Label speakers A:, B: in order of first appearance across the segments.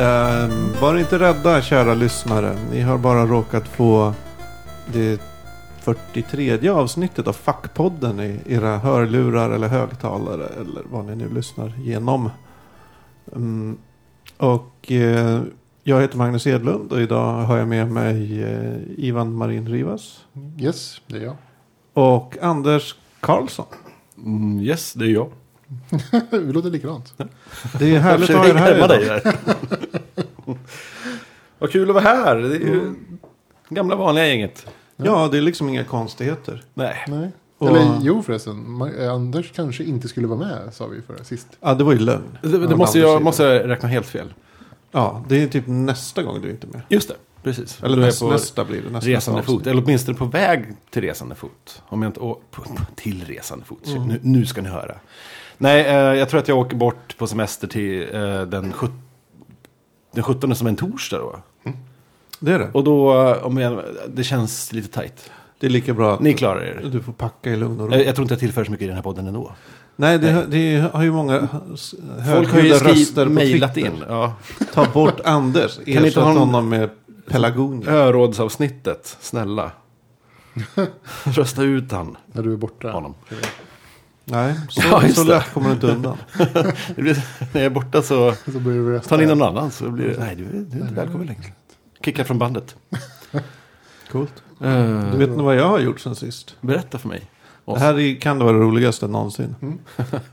A: Ehm, var inte rädda kära lyssnare. Ni har bara råkat få det 43 avsnittet av Fackpodden i era hörlurar eller högtalare eller vad ni nu lyssnar genom. Mm, och eh, jag heter Magnus Edlund och idag har jag med mig eh, Ivan Marin Rivas
B: Yes, det är jag.
A: och Anders Karlsson.
C: Mm, yes, det är jag.
B: Vi låter likadant.
A: Det är härligt att ha er här
C: dig där. Vad kul att vara här. Det är ju gamla vanliga gänget.
A: Ja, det är liksom inga konstigheter.
C: Nej.
B: Nej.
A: Och-
B: Eller jo förresten, Anders kanske inte skulle vara med sa vi förra sist.
A: Ja, det var ju lögn.
C: Det, det måste jag
A: är-
C: måste räkna helt fel.
A: Ja, det är typ nästa gång du är inte med.
C: Just det, precis.
A: Eller
C: Du är
A: näst,
C: på
A: nästa blir det. Nästa
C: resande fot. Eller åtminstone på väg till resande fot. Om jag inte å- på, på, till resande fot.
A: Mm.
C: Nu, nu ska ni höra. Nej, eh, jag tror att jag åker bort på semester till eh, den, sjut, den 17 som är en torsdag då.
A: Det är det.
C: Och då, eh, om jag, det känns lite tajt.
A: Det är lika bra att
C: Ni klarar er.
A: du får packa i lugn och ro.
C: Jag, jag tror inte jag tillför så mycket i den här podden ändå.
A: Nej, det, det har ju många s-
C: har
A: högljudda röster på
C: mejlat
A: Twitter.
C: in. Ja.
A: Ta bort Anders.
C: ni inte
A: Ersätt
C: ha en-
A: honom med Pelagonia.
C: Örådsavsnittet, snälla. Rösta ut han.
B: När du är borta.
C: Honom.
A: Nej, så,
C: Ja,
A: så
C: det.
A: lätt kommer du inte undan.
C: Det blir, när jag är borta så
B: Så vi rösta.
C: tar ni någon annan så blir det, nej du, är- du är inte välkommen längre. Kickar från bandet.
A: Coolt.
C: Eh,
A: Vet ni vad jag har gjort sen sist?
C: berätta för mig.
A: Det här är, kan det vara det roligaste någonsin.
C: Mm.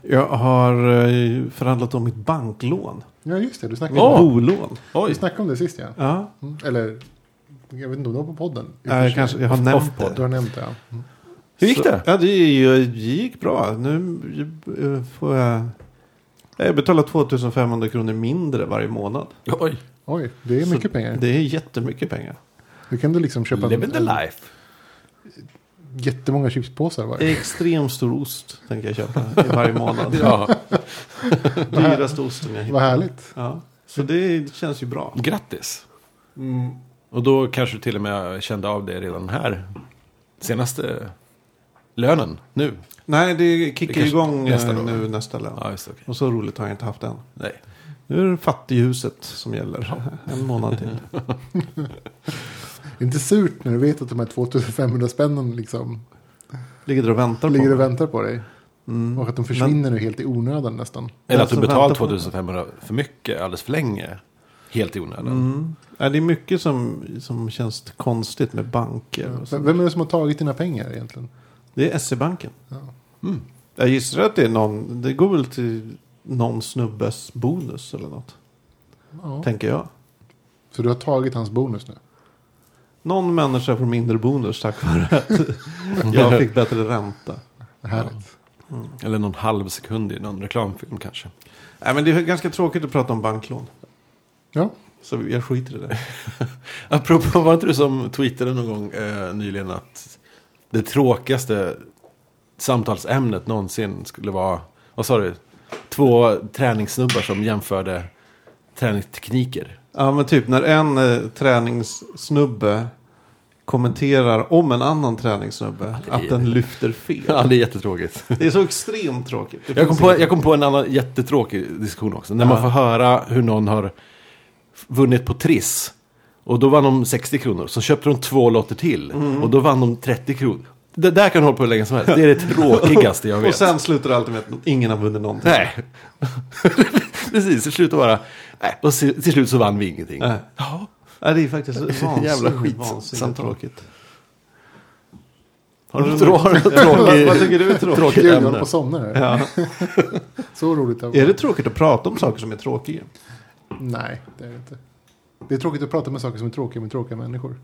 A: Jag har eh, förhandlat om mitt banklån.
B: Ja just det, du snackade,
C: Åh!
A: Bolån.
B: vi
C: Oj,
B: snackade om det sist ja.
A: Ja,
B: Mm. Eller, jag vet inte om det var på podden.
A: Nej, kanske, jag har
C: Off-
A: nämnt det.
B: Du har nämnt det ja. Mm.
C: Hur gick
A: Så-
C: det?
A: Ja, det, gick bra. Nu eh, får jag... Jag betalar 2500 kronor mindre varje månad.
C: Oj,
B: Oj, det är
A: Så
B: mycket pengar.
A: Det är jättemycket pengar.
B: Du kan du liksom köpa
C: living the life.
B: jättemånga chipspåsar varje.
A: Extremt stor ost tänker jag köpa varje månad.
C: Ja,
A: Dyraste osten jag
B: Vad
A: hittar.
B: härligt.
A: Ja. Så det känns ju bra.
C: grattis. Och då kanske du till och med kände av det redan här. Senaste lönen, nu.
A: Nej, det kickar
C: Det
A: igång
C: nästa
A: nästa
C: då.
A: nu nästa lön.
C: Ja, just okej.
A: Och så roligt har jag inte haft än.
C: Nej.
A: Nu är det fattighuset som gäller. En månad till.
B: Det är inte surt när du vet att de här 2500 spännen liksom
A: Ligger där och väntar på
B: ligger och
A: mig.
B: väntar på dig.
A: Mm.
B: Och att de försvinner nu helt i onödan nästan.
C: Eller att du
A: väntar på-
C: 2500 för mycket alldeles för länge. Helt i onödan.
A: Mm. Ja, det är mycket som, som känns konstigt med banker. Och.
B: Men Vem är det som har tagit dina pengar egentligen?
A: Det är SE-banken.
B: Ja.
C: Mm.
A: Jag gissar att det är någon. Det går väl till någon snubbes bonus eller något.
B: Ja.
A: Tänker jag.
B: Så du har tagit hans bonus nu?
A: Någon människa får mindre bonus tack vare att jag fick bättre ränta.
B: Härligt.
C: Eller någon halv sekund i någon reklamfilm kanske.
A: Nej, men det är ganska tråkigt att prata om banklån.
B: Ja.
A: Så jag skiter i det.
C: Apropå, var inte du som tweetade någon gång eh, nyligen att det tråkigaste samtalsämnet någonsin skulle vara, vad sa du, två träningssnubbar som jämförde träningstekniker.
A: Ja, men typ när en eh, träningssnubbe kommenterar om en annan träningssnubbe att den lyfter fel.
C: Ja, det är jättetråkigt.
A: Det är så extremt tråkigt. Det
C: Jag kom, på, jag kom på en annan jättetråkig diskussion också. När
A: Ja.
C: man får höra hur någon har vunnit på Triss. Och då vann de 60 kronor. Så köpte de två lotter till.
A: Mm.
C: Och då vann de 30 kronor. Det där kan du hålla på hur länge som helst. Det är det tråkigaste jag vet.
A: Och sen slutar det alltid med att ingen har vunnit någonting.
C: Nej. Precis, till slut bara... Nej, och till slut så vann vi ingenting.
A: Nej.
C: Ja.
A: Nej, det är faktiskt vansinnigt,
C: Jävla skit
A: vansinnigt
C: samtal.
A: tråkigt.
C: Har du, trå- har du
A: vad, tycker du är tråkigt?
C: Tråkigt
B: jag
C: ämne.
B: håller på att somna här.
A: Ja.
B: Så roligt.
A: Är det tråkigt att prata om saker som är tråkiga?
B: Nej, det är det inte. Det är tråkigt att prata med saker som är tråkiga med tråkiga människor.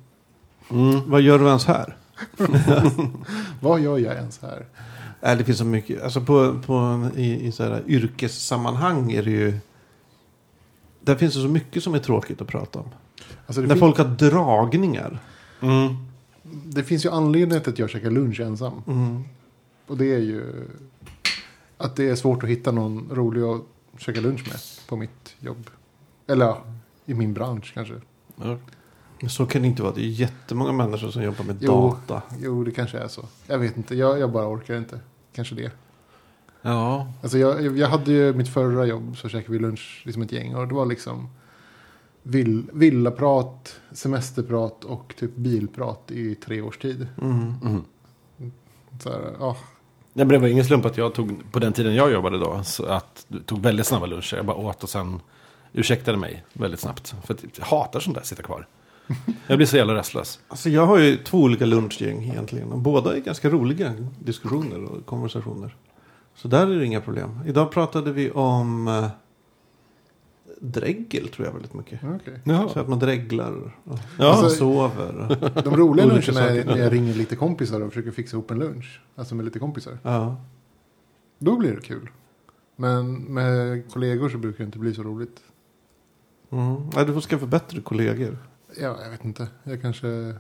C: Mm.
A: Vad gör du ens här?
B: Vad gör jag ens här?
A: Nej, det finns så mycket. Alltså på, på, i, i så här yrkessammanhang är det ju... Där finns det så mycket som är tråkigt att prata om.
B: Alltså det,
A: När folk har dragningar.
C: Mm.
B: det finns ju anledningar till att jag käkar lunch ensam.
A: Mm.
B: Och det är ju att det är svårt att hitta någon rolig att käka lunch med på mitt jobb. Eller ja, i min bransch kanske.
C: Ja.
A: Så kan det inte vara. Det är jättemånga människor som jobbar med
B: Jo.
A: data.
B: Jo, det kanske är så. Jag vet inte, jag, jag bara orkar inte. Kanske det.
C: ja.
B: Alltså jag, jag hade ju mitt förra jobb så käkade vi lunch liksom ett gäng och det var liksom vill, villaprat, semesterprat och typ bilprat i tre års tid.
A: Mm.
C: Mm.
B: Så här, ja.
C: Nej, men det var ingen slump att jag tog, på den tiden jag jobbade då, så att du tog väldigt snabba luncher. Jag bara åt och sen ursäktade mig väldigt snabbt. För att jag hatar sånt där, sitta kvar. Jag blir så jävla restlös.
A: Alltså jag har ju två olika lunchgäng egentligen. Och båda är ganska roliga diskussioner och konversationer. Så där är det inga problem. Idag pratade vi om eh, dräggel tror jag väldigt mycket.
B: okej.
A: Så att man dreglar och
C: Ja.
B: Alltså-
A: sover.
B: De roliga luncherna är när jag ringer lite kompisar och försöker fixa ihop en lunch. Alltså med lite kompisar.
A: Ja.
B: Då blir det kul. Men med kollegor så brukar det inte bli så roligt.
A: Mm. Ja, du får skaffa bättre kollegor.
B: Ja, jag vet inte. Jag kanske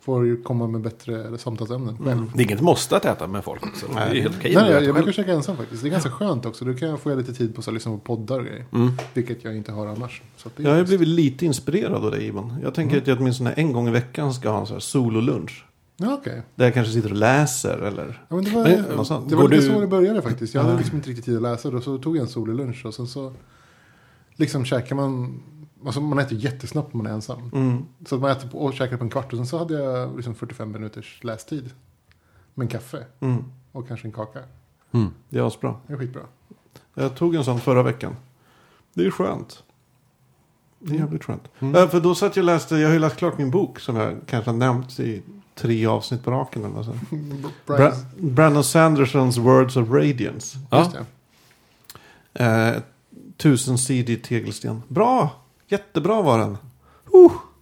B: får komma med bättre samtalsämnen själv.
A: Mm.
C: Det är inget måste att äta med folk också. Det är
A: Nej.
C: helt okej.
B: Nej, jag, brukar käka ensam faktiskt. Det är ganska skönt också. Då kan jag få lite tid på att lyssna på poddar och grejer.
C: Mm.
B: Vilket jag inte har annars. Så det är
A: Jag har blivit lite inspirerad av dig Ivan. Jag tänker att jag åtminstone en gång i veckan ska ha en här sololunch.
B: Ja, okej.
A: Där jag kanske sitter och läser eller...
B: Ja, men det var,
C: Men,
B: det var lite
C: du-
B: så det började faktiskt. Jag hade liksom inte riktigt tid att läsa. Då så tog jag en solig lunch och sen så liksom käkar man. Alltså man äter jättesnabbt när man är ensam.
A: Mm.
B: Så att man äter på, och käkar på en kvart och sen så hade jag liksom 45 minuters lästid. Med en kaffe
A: Mm.
B: och kanske en kaka.
C: Mm.
A: Det är asbra.
B: Det är skitbra.
A: Jag tog en sån förra veckan. Det är skönt. Det är jävligt skönt.
C: Mm.
A: Ja, för då satt jag och läste, jag har ju läst klart min bok som jag kanske har nämnt i tre avsnitt på raken. Eller Bra- Brandon Sandersons Words of Radiance.
C: Ja.
B: Just det.
A: Eh, tusensidig tegelsten. Bra! Jättebra var den.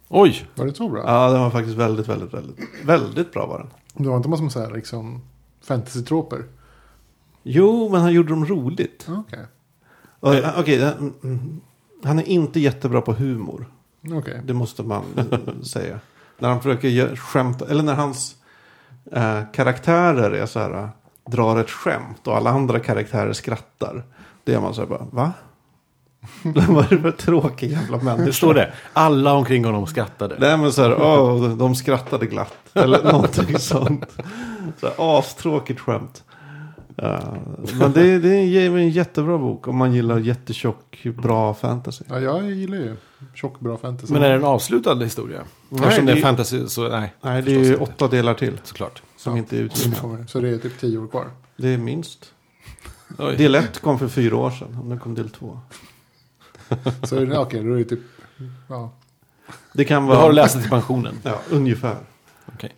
C: Oj!
B: Var det så bra?
A: Ja, den var faktiskt väldigt, väldigt, väldigt, väldigt bra var den.
B: Det var inte massor med så här liksom fantasy-troper?
A: Jo, men han gjorde dem roligt.
B: Okej.
A: Eh, Okej, den- mm, han är inte jättebra på humor.
B: Okej.
A: Det måste man säga. När han försöker skämta, eller när hans eh, karaktärer är så här, eh, drar ett skämt och alla andra karaktärer skrattar. Det är man så här bara, va? Vad är det för tråkig jävla människa?
C: Det står det. Alla omkring honom skrattade.
A: Nej men så här, åh, de skrattade glatt. Eller någonting sånt. Så här, astråkigt skämt. Ja, men det, det är en jättebra bok om man gillar jättetjock, bra fantasy.
B: Ja, jag gillar ju tjock, bra fantasy.
C: Men är det en avslutad historia?
A: Nej,
C: Eftersom det är fantasy så nej.
A: Nej, det är ju
C: inte.
A: åtta delar till
C: Såklart.
A: som
B: Ja.
A: inte är utgivna.
B: Kommer- Så det är typ tio år kvar.
A: Det är minst.
C: Oj.
A: Del ett kom för fyra år sedan, och nu kom del två.
B: Så är det, okej, då är det typ... Ja.
A: Det kan vara...
C: har läst till pensionen.
A: Ja, ungefär.
C: Okej.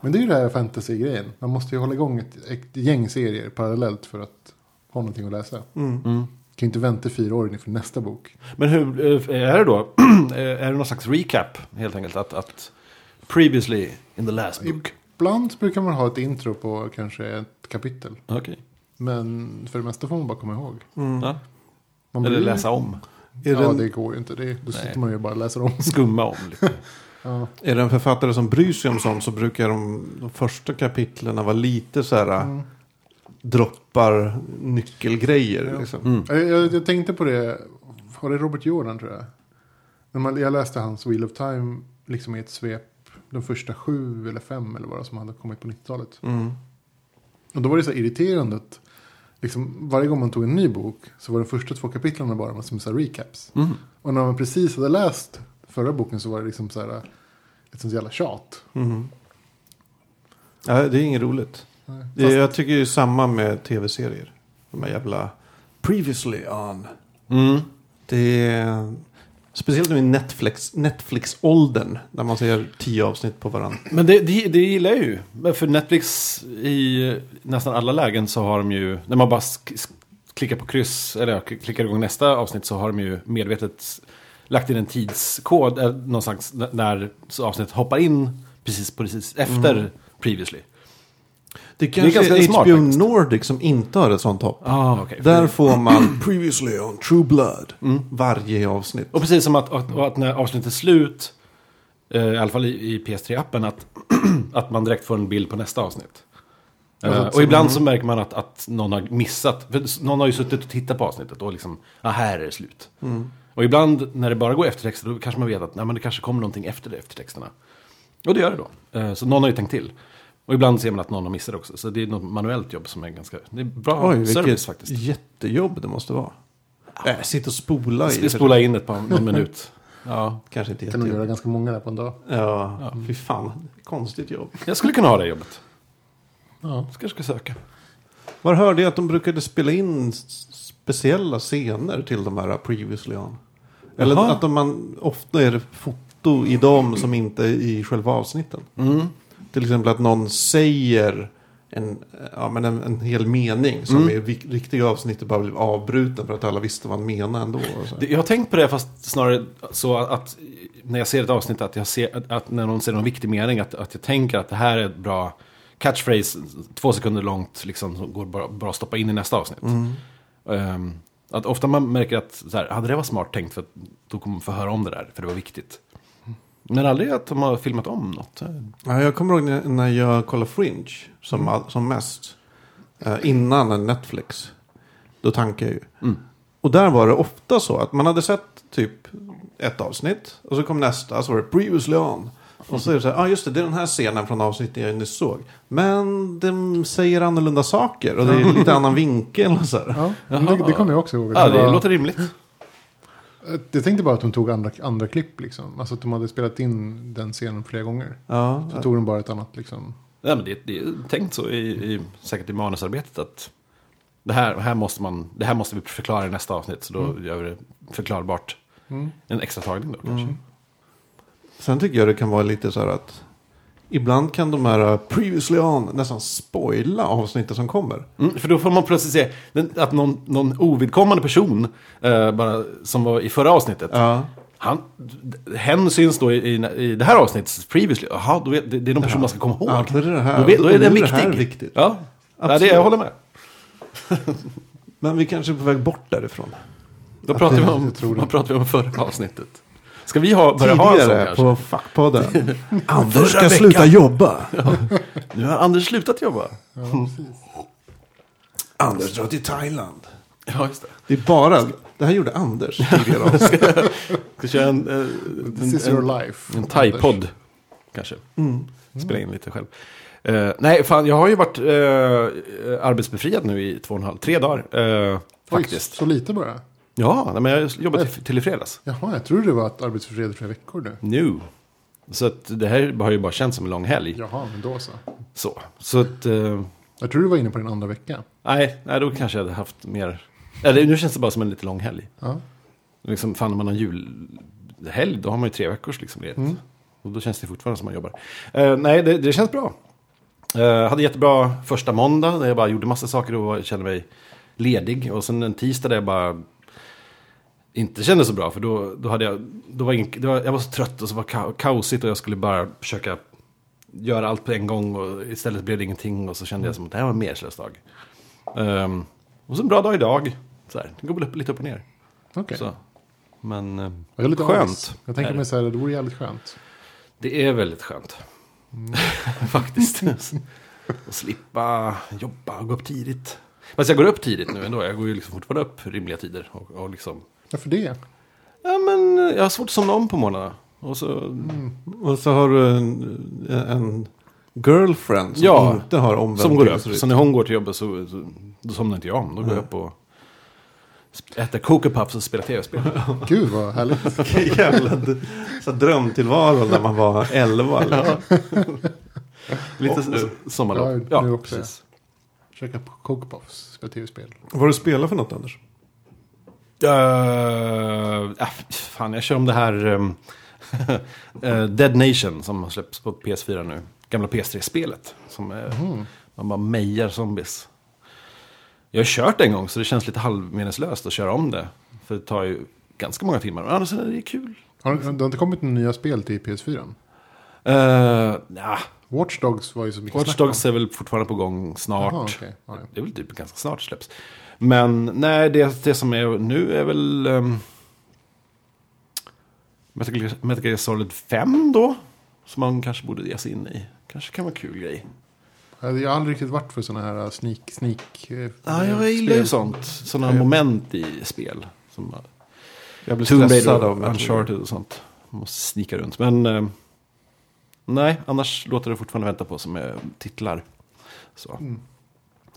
B: Men det är ju det här fantasy-grejen. Man måste ju hålla igång ett, ett gäng serier parallellt för att ha någonting att läsa.
A: Mm.
C: Mm.
B: kan ju inte vänta fyra år inför nästa bok.
C: Men hur eh, är det då? är det någon slags recap helt enkelt? Att, att previously in the last book?
B: Ibland brukar man ha ett intro på kanske ett kapitel.
C: Okej.
B: Men för det mesta får man bara komma ihåg.
A: Mm.
C: Ja.
B: Man
C: Eller läsa om.
A: Är,
B: Ja,
A: det
B: det går ju inte. Det, då
C: Nej.
B: sitter man ju bara och läser om.
C: Skumma om lite.
B: Ja.
A: är det en författare som bryr sig om sånt så brukar de, de första kapitlen vara lite så här...
B: Mm.
A: Droppar nyckelgrejer.
B: Ja.
A: Liksom.
C: Mm.
B: Jag, jag, jag tänkte på det. Var det Robert Jordan tror jag? När man, jag läste hans Wheel of Time liksom i ett svep. De första sju eller fem eller vad det som hade kommit på 90-talet.
A: Mm.
B: Och då var det så här irriterande att liksom, varje gång man tog en ny bok så var de första två kapitlen bara som så här recaps.
C: Mm.
B: Och när man precis hade läst förra boken så var det liksom så här ett sånt jävla tjat.
A: Mhm. Ja, det är inget roligt.
B: Nej. Fast,
A: jag tycker det är samma med tv-serier. De här jävla previously on.
C: Mm.
A: Det är, speciellt nu i Netflix, Netflix-åldern. Där man ser tio avsnitt på varandra.
C: Men det, det, det gillar jag ju. För Netflix i nästan alla lägen så har de ju, när man bara klickar på kryss, eller ja, klickar igång nästa avsnitt så har de ju medvetet lagt in en tidskod eh, någonstans när avsnittet hoppar in precis, precis efter previously.
A: Det kanske
C: ganska
A: är,
C: smart
A: HBO
C: faktiskt.
A: Nordic som inte har ett sånt hopp.
C: Ah, okay.
A: Där får man previously on True Blood. Varje avsnitt.
C: Och precis som att, att, att när avsnittet är slut, eh, i alla fall i, i PS3-appen, att, att man direkt får en bild på nästa avsnitt.
B: Alltså,
C: och ibland så märker man att, att någon har missat, för någon har ju suttit och tittat på avsnittet och liksom, ja här är det slut. Och ibland när det bara går eftertexter, då kanske man vet att nej, men det kanske kommer någonting efter det, eftertexterna. Och det gör det då. Eh, så någon har ju tänkt till. Och ibland ser man att någon har missat också. Så det är något manuellt jobb som är ganska, det är bra
A: Oj,
C: service faktiskt.
A: jättejobb det måste vara. Äh, sitta och spola i.
C: Vi spolar in ett par, någon minut. Ja.
A: Kanske inte
B: Kan nog göra ganska många där på en dag.
A: Ja, fy fan. Konstigt jobb.
C: Jag skulle kunna ha det jobbet.
B: Ja.
C: Jag kanske ska söka.
A: Var hörde jag att de brukade spela in speciella scener till de här Previously On? Eller
C: Jaha.
A: att de man, ofta är det foto i dem som inte är i själva avsnitten.
C: Mm.
A: Till exempel att någon säger en, ja, men en, en hel mening som
C: Mm.
A: i riktiga avsnittet bara blev avbruten för att alla visste vad han menade ändå.
C: Jag har tänkt på det fast snarare så att när jag ser ett avsnitt att jag ser att, att när någon säger någon viktig mening att, att jag tänker att det här är ett bra catchphrase två sekunder långt liksom som går bara, bara att stoppa in i nästa avsnitt. Ehm, att ofta man märker att så här, hade det var smart tänkt för att då kommer man få höra om det där för det var viktigt. Men aldrig att de har filmat om något.
A: Ja, jag kommer ihåg när, jag kollade Fringe som, all, som mest. Eh, innan Netflix. Då tankade jag ju.
C: Mm.
A: Och där var det ofta så att man hade sett typ ett avsnitt. Och så kom nästa, så var det previously on. Och så är det så här, ja ah, just det, det är den här scenen från avsnittet jag nyss såg. Men de säger annorlunda saker och det är lite annan vinkel och så här.
B: Ja, det, det kommer jag också ihåg.
C: Ja, det
B: var-
C: låter rimligt.
B: Jag tänkte bara att de tog andra, andra klipp liksom. Alltså att de hade spelat in den scenen flera gånger.
A: Ja,
B: Så tog de bara ett annat liksom.
C: Ja, men det, det är tänkt så i, i, säkert i manusarbetet att det här, här måste man, det här måste vi förklara i nästa avsnitt. Så då gör vi det förklarbart.
B: Mm.
C: En extra tagning då kanske.
A: Sen tycker jag det kan vara lite så här att ibland kan de här uh, previously on nästan spoila avsnittet som kommer.
C: Mm, för då får man plötsligt se att någon, någon ovidkommande person, eh, bara, som var i förra avsnittet,
A: Ja.
C: han, hen syns då i, i, det här avsnittet previously. Jaha, det, det är någon person man ska komma ihåg.
A: Ja, då är det här-
C: då, då är den
A: det
C: viktig.
A: här viktigt.
C: Ja, ja det,
A: Absolut.
C: jag håller med.
A: Men vi kanske är på väg bort därifrån.
C: Då pratar vi
B: det-
C: om,
B: det.
C: vad pratar vi om förra avsnittet? Ska vi ha, börja ha en sån
A: Tidigare
C: kanske?
A: på Fackpodden. Anders
C: Förra
A: ska
C: veckan.
A: sluta jobba.
C: Nu har Anders slutat jobba.
A: Anders drar till Thailand.
C: Ja, just det.
A: Det är bara, det här gjorde Anders tidigare. avsnitt.
C: Ska köra en, eh,
B: This is
C: en,
B: your life.
C: en thai-podd. Kanske. Spela in lite själv. Eh, nej, fan, jag har ju varit uh, arbetsbefriad nu i två och en halv, tre dagar. eh,
B: Oj,
C: faktiskt.
B: så lite bara.
C: Ja, men jag jobbade till, till i fredags.
B: Jaha, jag trodde det var ett arbetsfred flera veckor nu.
C: Nu. Så att det här har ju bara känts som en lång helg.
B: Jaha, men då så.
C: Så, så att... eh,
B: Jag tror du var inne på din andra vecka.
C: nej, nej, då kanske jag hade haft mer... Eller nu känns det bara som en lite lång helg.
B: Ja.
C: Liksom, fan, när man har julhelg, då har man ju tre veckors liksom ledigt.
B: Mm.
C: Och då känns det fortfarande som man jobbar. Eh, nej, det, det känns bra. Uh, hade jättebra första måndag där jag bara gjorde massa saker och var- kände mig ledig. Och sen en tisdag där jag bara inte kände så bra. För då, då hade jag, då var ingen, var, jag var så trött och så var ka kaosigt och jag skulle bara försöka göra allt på en gång. Och istället blev det ingenting och så kände jag som att det här var en medslös dag. Ehm, och så en bra dag idag. Så här, det går väl upp, lite upp och ner.
B: Okej.
C: Så. Men eh,
B: Jag är lite
C: Skönt.
B: avis. Jag tänker mig så här, det vore jävligt skönt.
C: det är väldigt skönt. Faktiskt. Att slippa jobba och gå upp tidigt. Fast jag går upp tidigt nu ändå. Jag går ju liksom fortfarande upp rimliga tider. Och, och liksom...
B: Varför det?
C: Ja men jag har svårt att somna om på morgnarna. Och så...
A: Och så har du en, en girlfriend som
C: Ja,
A: inte har omvänd
C: Som går upp. Så när hon går till jobbet så, så då somnar inte jag om. Då går jag upp och äter Coco Puffs och spelar tv-spel.
B: Gud vad härligt.
A: Jävla så drömtillvaro när man var 11. Liksom.
C: Lite s- sommarlov.
B: Ja,
C: Ja,
B: nu också.
C: precis.
B: Käka Coco Puffs, spela tv-spel.
A: Vad har du spelat för något Anders?
C: Uh, äh, fan, jag kör om det här um, eh, Dead Nation som har släppts på PS4 nu. Gamla PS3-spelet. Som är, man bara mejar zombies. Jag har kört en gång så det känns lite halvmeningslöst att köra om det. För det tar ju ganska många timmar. Men annars är det kul.
B: Har, det har inte kommit några nya spel till PS4?
C: Uh, nah,
B: Watch Dogs var ju så mycket
C: Watch. Dogs är väl fortfarande på gång snart.
B: Jaha. Ja, ja.
C: Det är väl typ ganska snart släpps. Men nej, det, det som är nu är väl... Um, Metal Gear- Solid 5 då. Som man kanske borde ge sig in i. Kanske kan vara en kul grej.
B: Jag har aldrig riktigt varit för sådana här sneak, sneak eh,
C: Ja, jag gillar ju sånt. Sådana
B: Ja.
C: moment i spel. Som
A: Jag blir
C: Tomb
A: stressad
C: Raider
A: av.
C: Uncharted och sånt. Man måste snika runt. Men eh, nej, annars låter det fortfarande vänta på som är titlar. Så.
B: Mm.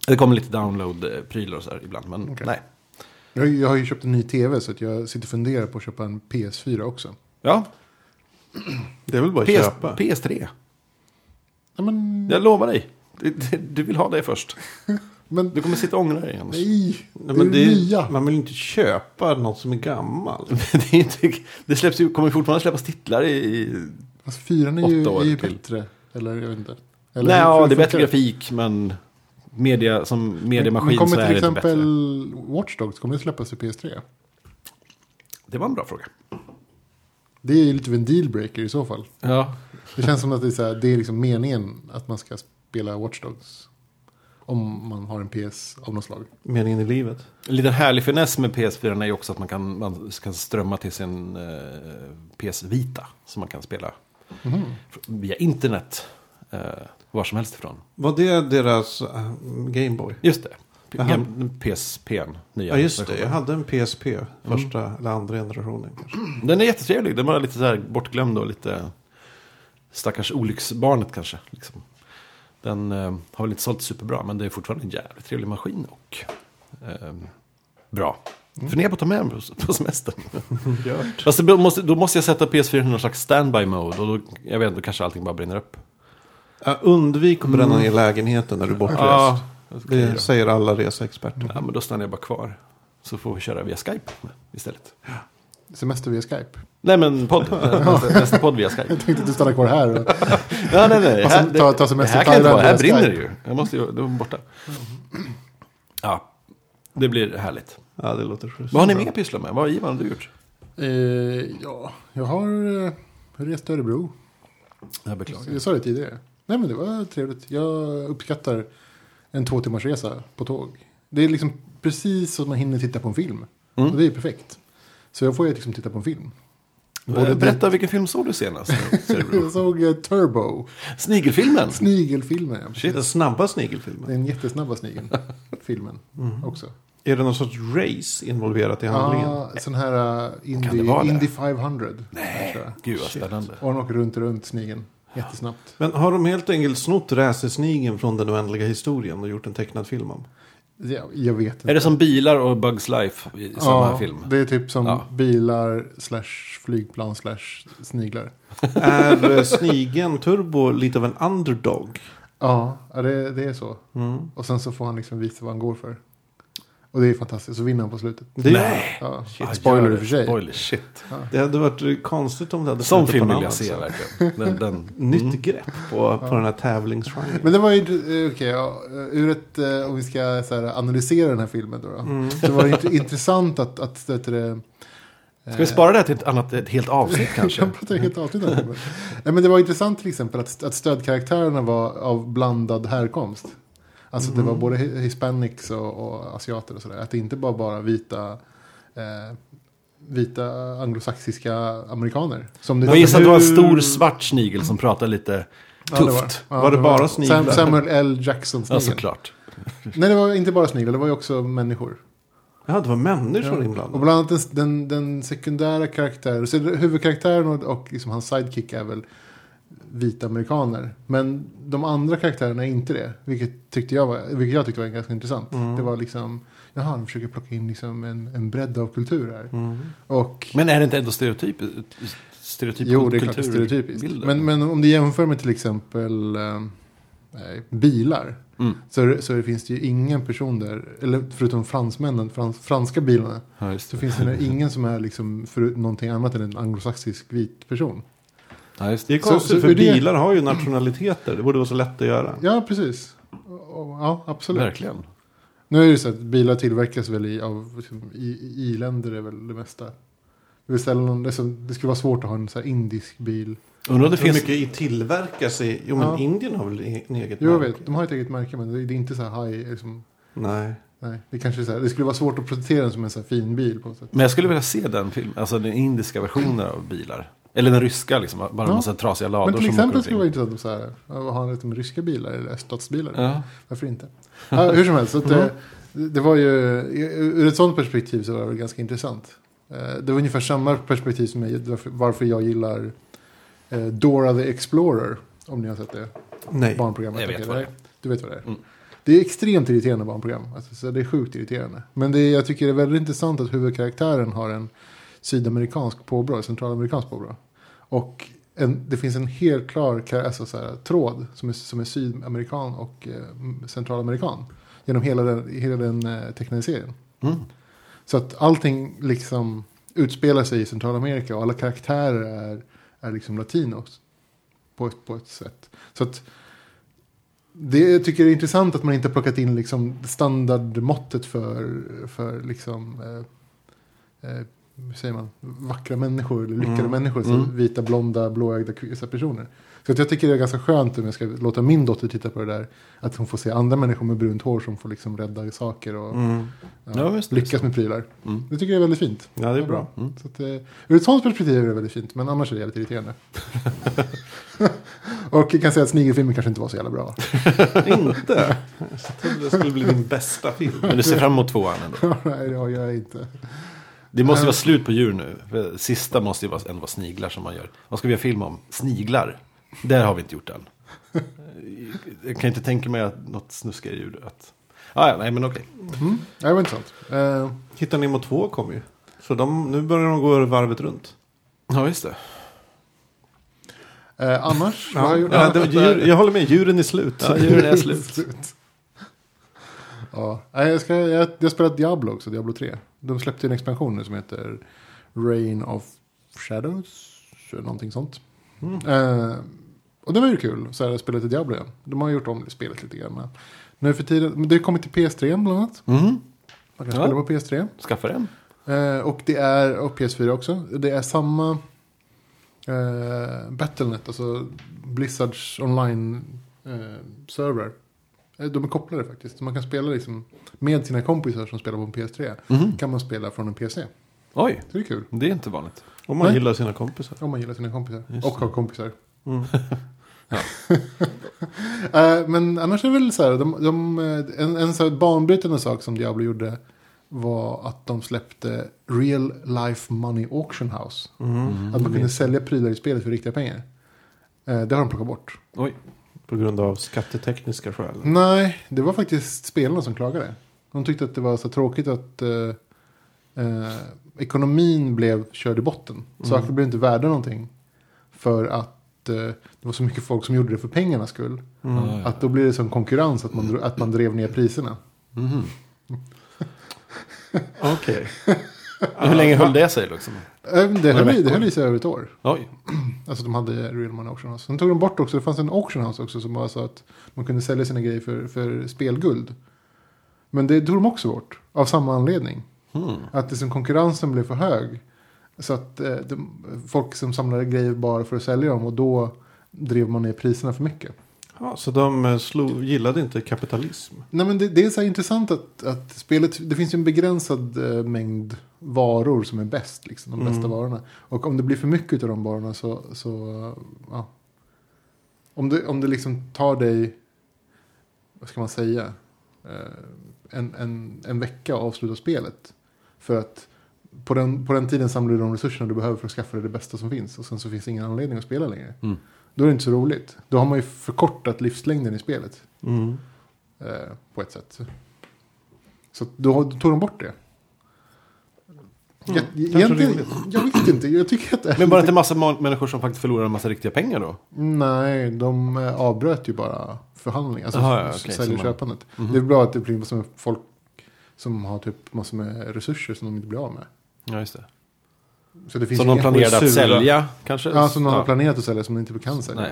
C: Det kommer lite download-prylar och så här ibland. Men
B: Okej.
C: nej.
B: Jag, har ju- jag har ju köpt en ny tv så att jag sitter och funderar på att köpa en PS4 också.
C: Ja,
A: Det är väl bara att
C: PS,
A: köpa.
C: PS3.
B: Ja, men,
C: Jag lovar dig. Du, vill ha det först.
B: men
C: Du kommer sitta och ångra dig annars.
B: nej,
A: Nej,
B: det är
A: men det är,
B: nya.
A: man vill ju inte köpa något som är gammalt.
C: det, är inte, det släpps ju, kommer fortfarande släppas titlar i... i
B: Alltså, fyran är ju, är ju bättre. Eller jag vet inte.
C: nej,
B: hur-
C: ja, det är bättre grafik, men media, som
B: Men
C: mediemaskin
B: kommer
C: så är
B: till
C: det inte bättre.
B: exempel Watch Dogs, kommer det släppas i PS3?
C: Det var en bra fråga.
B: Det är ju lite av en dealbreaker i så fall.
C: Ja.
B: Det känns som att det är, så här, det är liksom meningen att man ska spela Watch Dogs. Om man har en PS av något slag.
A: Meningen i livet.
C: En liten härlig finess med PS4 är ju också att man kan, man kan strömma till sin eh, PS Vita. Som man kan spela
B: Mhm.
C: via internet. Eh, var som helst ifrån.
A: Var det deras äh, Gameboy?
C: Just det.
A: Jaha.
C: PSP, nya
A: Ja just det, jag hade en PSP. Första eller andra generationen kanske.
C: Den är jättetrevlig. Den var lite så här bortglömd och lite stackars olycksbarnet kanske. Liksom. Den eh, har väl inte sålt superbra, men det är fortfarande en jävligt trevlig maskin och eh, bra. Funderar på att ta med den på, på semestern. Fast då måste, då måste jag sätta PS4 i någon slags standby mode och då, jag vet då kanske allting bara brinner upp.
A: Ja, undvik att bränna ner lägenheten när du är bortrest.
C: Ja,
A: det säger alla reseexperter.
C: ja, men då stannar jag bara kvar. Så får vi köra via Skype istället.
B: Semester via Skype.
C: Nej men podd, nästa, nästa podd via Skype.
B: Jag tänkte att du stannar kvar här. Och,
C: Ja, nej, nej. Här,
B: ta- ta
C: det,
B: semester
C: här kan inte vara,
B: Thailand
C: här brinner det ju. Jag måste ju, är borta. Ja, det blir härligt.
A: Ja, det låter schysst.
C: Vad har ni mer pysslat med? Vad har Ivan du gjort?
B: eh, ja, jag har eh, rest till Örebro.
C: Jag beklagar.
B: Jag sa det tidigare. Nej men det var trevligt. Jag uppskattar en två timmars resa på tåg. Det är liksom precis så att man hinner titta på en film.
C: Mm.
B: Och det är perfekt. Så jag får ju liksom titta på en film.
C: Både Berätta vilken film såg du senast?
B: Jag såg eh, Turbo,
C: Snigelfilmen?
B: snigelfilmen. ja.
C: Shit.
A: Den snabba snigelfilmen.
B: Den jättesnabba snigeln. filmen
C: Mm.
B: också.
A: Är det någon sorts race involverat i handlingen?
B: Ja, sån här uh,
C: det
B: Indy,
C: vara det?
B: Indy 500.
C: Nej, gud vad spännande.
B: Och den åker runt runt snigeln. Jättesnabbt.
A: Men har de helt enkelt snott racersnigeln från den oändliga historien och gjort en tecknad film om?
B: Jag, jag vet inte.
C: Är det som bilar och Bugs Life i samma film?
B: Det är typ som
C: Ja.
B: bilar slash flygplan slash sniglar.
A: Är eh, snigeln Turbo lite av en underdog?
B: Ja, ja, det, det är så.
A: Mm.
B: Och sen så får han liksom visa vad han går för. Och det är fantastiskt. Så vinner han på slutet.
A: Det,
C: Nej.
B: Ja. Spoiler i och för sig.
C: Spoiler, shit.
A: det hade varit konstigt om det hade
C: Sån
A: slutat
C: film vill jag se verkligen. Den, den.
A: Nytt
C: Mm.
A: grepp på, på den här tävlingsgenren.
B: Men det var ju, eh, okej, ja, ur ett, eh, om vi ska så här, analysera den här filmen då. då
A: Mm.
B: Så var det inte intressant att, att det, det,
C: Ska vi spara det här till ett annat, ett helt avsnitt kanske?
B: Jag pratar helt avsnitt. Nej, men det var intressant till exempel att, att stödkaraktärerna var av blandad härkomst. Alltså det var både hi- hispanics och, och asiater och sådär. Att det inte bara bara vita, eh, vita anglosaxiska amerikaner. Som det
C: Jag gissar att det var en stor svart snigel som pratade lite
B: Ja, det
C: tufft.
B: Ja,
A: Var det bara sniglar?
B: Sam, Samuel L. Jackson
C: Ja, såklart.
B: Nej, det var inte bara sniglar, det var ju också människor.
A: Ja, det var människor
B: Och
A: inblandade.
B: bland annat den, den, den sekundära karaktären, så huvudkaraktären och, och liksom hans sidekick är väl vita amerikaner. Men de andra karaktärerna är inte det. Vilket, tyckte jag, var, vilket jag tyckte var ganska intressant.
A: Mm.
B: Det var liksom, jaha, han försöker plocka in liksom en, en bredd av kultur här.
A: Mm.
B: Och,
C: Men är det inte ändå stereotyp? Stereotyp
B: jo, det är klart det är stereotypiskt. Men, men om du jämför med till exempel eh, bilar.
C: Mm.
B: Så, är det- så finns det ju ingen person där, eller förutom fransmännen, frans, franska bilarna.
C: Ja,
B: Så finns det ingen som är liksom för någonting annat än en anglosaxisk vit person.
C: Ja, just
A: Det är
C: det.
B: Så-
A: konstigt,
B: så
A: för
B: det-
A: bilar har ju nationaliteter. Det borde vara så lätt att göra.
B: Ja, precis. Ja, absolut.
C: Verkligen.
B: Nu är det så att bilar tillverkas väl i, av liksom, i, i i-länder är väl det mesta. Det, vill säga någon, det, är så, det skulle vara svårt att ha en så här indisk bil.
C: Undrar om det
A: Hur
C: finns...
A: mycket i tillverkas i... Jo, men
B: Ja.
A: Indien har väl e- en eget
B: Jo, jag
A: märke?
B: vet, de har ett eget märke men det, är inte så här high. Liksom,
A: Nej.
B: nej, det, kanske så här, det skulle vara svårt att producera den som en så här fin bil på något sätt.
C: Men jag skulle vilja se den filmen, alltså den indiska versionen av bilar. Eller den ryska liksom, bara
B: Ja.
C: en massa trasiga lador
B: Men till exempel skulle det vara intressant att så här, ha lite med ryska bilar eller öststatsbilar.
C: Ja.
B: Varför inte? Ja, hur som helst, så att det, det var ju, ur ett sådant perspektiv så var det ganska intressant. Eh, Det var ungefär samma perspektiv som jag, varför- jag gillar eh, Dora the Explorer. Om ni har sett det
A: Nej.
B: barnprogrammet.
C: Jag vet vad det är.
B: nej, Du vet vad det är.
C: Mm.
B: Det är extremt irriterande barnprogram. Alltså, så det är sjukt irriterande. Men det, är- jag tycker det är väldigt intressant att huvudkaraktären har en sydamerikansk påbrå, centralamerikansk påbrå. Och en, det finns en helt klar alltså så här, tråd som är, som är sydamerikan och eh, centralamerikan. Genom hela den, hela den eh, tecknade serien.
C: Mm.
B: Så att allting liksom utspelar sig i Centralamerika och alla karaktärer är, är liksom latinos. På ett, på ett sätt. Så att det jag tycker är intressant att man inte har plockat in liksom standardmåttet för, för liksom, eh, eh, säger man, vackra människor eller lyckade
A: Mm.
B: människor. Så
C: Mm.
B: Vita, blonda, blåögda personer. Så att jag tycker det är ganska skönt om jag ska låta min dotter titta på det där. Att hon får se andra människor med brunt hår som får liksom rädda saker och
A: Mm.
B: ja,
C: Ja, visst,
B: lyckas med prylar.
C: Mm.
B: Det tycker jag är väldigt fint.
A: Ja, det är bra.
C: Mm.
B: Så att, eh, ur ett sånt perspektiv är det väldigt fint, men annars är det jävligt irriterande. och jag kan säga att snigelfilmen kanske inte var så jävla bra.
A: Inte? Jag trodde det skulle bli din bästa film.
C: Men du ser fram emot tvåan ändå.
B: Nej, det har jag inte.
C: Det måste ju vara slut på djur nu. För Sista måste ju vara, ändå vara sniglar som man gör. Vad ska vi göra film om? Sniglar. Där har vi inte gjort än. Jag kan inte tänka mig att något snuskigare djur. Att... Ah, ja, nej men okej.
B: Mm. Det var intressant. Eh,
A: Hitta Nemo 2 kommer ju. Så de, nu börjar de gå varvet runt.
C: Ja, just det.
B: eh, annars, vad har jag gjort?
A: Ja, det djur, jag håller med, djuren är slut.
C: Ja, djuren är slut.
B: Ja, nej, jag, ska, jag, jag har spelat Diablo också, Diablo 3. De släppte en expansion nu som heter Reign of Shadows. eller Någonting sånt. Eh, och det var ju kul, så här, spela till Diablo igen. De har gjort om spelet lite grann. Nu för tiden, men det har kommit till PS3 bland annat.
C: Mm.
B: Man kan
C: Ja.
B: spela på PS3.
C: Skaffa en.
B: Eh, och det är, och PS4 också. Det är samma eh, Battlenet, alltså Blizzards online eh, server. Eh, De är kopplade faktiskt. Så man kan spela liksom med sina kompisar som spelar på en PS3.
C: Mhm.
B: Kan man spela från en PC.
C: Oj,
B: Så det är kul.
C: det är inte vanligt.
A: Om man
B: Nej.
A: gillar sina kompisar.
B: Om man gillar sina kompisar.
C: Just
B: och har kompisar.
A: Mm.
B: Eh, men annars är det väl så här. De, de, eh, en en så här banbrytande sak som Diablo gjorde. Var att de släppte Real Life Money Auction House.
A: Mm.
B: Att man kunde sälja prylar i spelet för riktiga pengar. Eh, det har de plockat bort.
C: Oj.
A: På grund av skattetekniska skäl.
B: Nej, det var faktiskt spelarna som klagade. De tyckte att det var så tråkigt att eh, eh, ekonomin blev körd i botten. Saker blev inte värda någonting. För att eh, det var så mycket folk som gjorde det för pengarnas skull.
A: Mm.
B: Att då blir det som konkurrens att man, dro- att man drev ner priserna.
C: Mhm.
A: Okej.
C: Hur länge höll det sig liksom?
B: Eh, Det höll, i- det höll i sig över ett år.
C: Oj.
B: Alltså de hade Real Money Auction House. Sen tog de bort också, det fanns en auction house också som var så att man kunde sälja sina grejer för, för spelguld. Men det tog de också bort. Av samma anledning.
C: Mm.
B: Att liksom konkurrensen blev för hög. Så att eh, de, folk som samlade grejer bara för att sälja dem och då drev man ner priserna för mycket.
A: Ja, så de eh, slog, gillade inte kapitalism.
B: Nej men det, det är så här intressant att, att spelet, det finns ju en begränsad eh, mängd varor som är bäst. Liksom, de bästa
A: Mm.
B: varorna. Och om det blir för mycket av de varorna så, så ja. Om det, om det liksom tar dig, vad ska man säga, eh, en, en, en vecka att avsluta spelet. För att på den, på den tiden samlar du de resurserna du behöver för att skaffa dig det bästa som finns. Och sen så finns det ingen anledning att spela längre.
C: Mm.
B: Då är det inte så roligt. Då har man ju förkortat livslängden i spelet.
A: Mm.
B: Eh, på ett sätt. Så då, då tog de bort det.
A: Mm,
B: Jag, egentligen, jag vet inte, jag tycker att det
C: Men bara inte massa ma- människor som faktiskt förlorar en massa riktiga pengar då?
B: Nej, de eh, avbröt ju bara förhandlingar. Alltså
C: ja,
B: s-
C: okej,
B: säljer
C: så man-
B: köpandet.
C: Mhm.
B: Det är bra att det blir med folk som har typ massor med resurser som de inte blir av med.
C: Ja, just det.
B: Så det finns
C: Som de planerade att sälja kanske?
B: Ja, som de har
C: Ja.
B: planerat att sälja som de inte kan sälja.
C: Nej.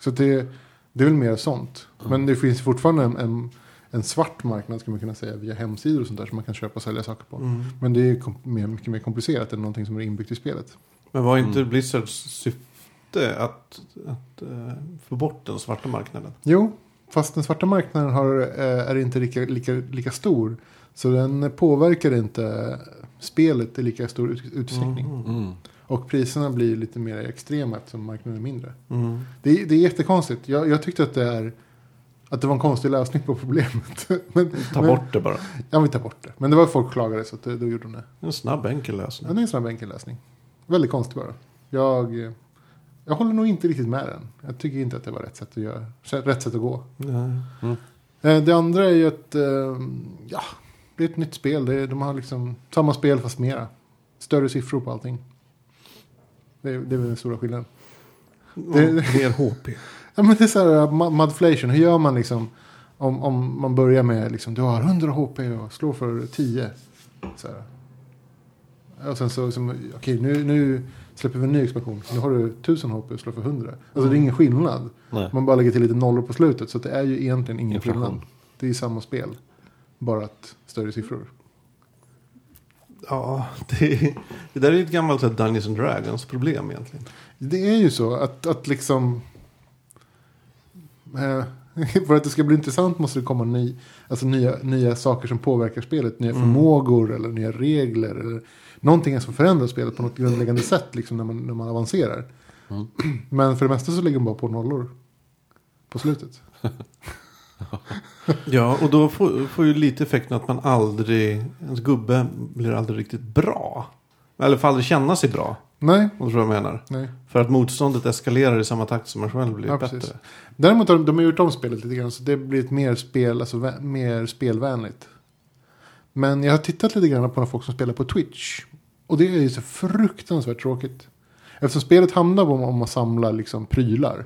B: Så det, det är väl mer sånt. Men det finns fortfarande en, en, en svart marknad ska man kunna säga via hemsidor och sånt där som man kan köpa och sälja saker på.
A: Mm.
B: Men det är mer, mycket mer komplicerat än någonting som är inbyggt i spelet.
A: Men var inte
C: Mm.
A: Blizzards syfte att, att eh, få bort den svarta marknaden?
B: Jo, fast den svarta marknaden har, eh, är inte lika, lika, lika stor. Så den påverkar inte spelet i lika stor ut, utsträckning.
A: Mm.
C: Mm.
B: Och priserna blir lite mer extrema eftersom marknaden är mindre.
A: Mm.
B: Det, är- det är jättekonstigt. Jag, jag tyckte att det, är, att det var en konstig lösning på problemet. men,
A: Ta
B: men,
A: bort det bara.
B: Ja, vi tar bort det. Men det var folk klagade så att det, då gjorde de det.
A: En snabb enkel
B: Ja,
A: lösning.
B: det är en snabb enkel lösning. Väldigt konstigt bara. Jag, jag håller nog inte riktigt med den. Jag tycker inte att det var rätt sätt att, göra, rätt sätt att gå.
A: Nej.
B: Eh, Det andra är ju att eh, ja, det är ett nytt spel. Det är, de har liksom samma spel fast mera. större siffror på allting. Det är, det är väl den stora skillnaden.
A: Och mer HP.
B: Ja, men det är så här, uh, mudflation, hur gör man liksom? Om, om man börjar med liksom, du har 100 HP och slår för 10. Så här. Och sen så, som, okej nu, nu släpper vi en ny expansion. Nu har du 1000 HP och slår för 100. Alltså det är ingen skillnad.
C: Nej.
B: Man bara lägger till lite nollor på slutet. Så det är ju egentligen ingen
C: Inflation.
B: skillnad. Det är ju samma spel. Bara att större siffror.
A: Ja, det, det där är ju ett gammalt så här Dungeons and Dragons problem egentligen.
B: Det är ju så att, att liksom... Eh, för att det ska bli intressant måste det komma ny, alltså nya, nya saker som påverkar spelet. Nya förmågor eller nya regler. Eller någonting som förändrar spelet på något grundläggande sätt liksom, när, man, när man avancerar. Men för det mesta så lägger man bara på nollor. På slutet.
A: Ja, och då får, får ju lite effekten att man aldrig, ens gubbe blir aldrig riktigt bra. Eller får aldrig känna sig bra.
B: Nej,
A: Om du jag menar.
B: nej.
A: För att motståndet eskalerar i samma takt som man själv blir
B: Ja,
A: bättre.
B: precis. Däremot har de, de har gjort om spelet lite grann. Så det blir ett mer, spel, alltså, mer spelvänligt. Men jag har tittat lite grann på några folk som spelar på Twitch. Och det är ju så fruktansvärt tråkigt. Eftersom spelet handlar om, om att samla liksom prylar.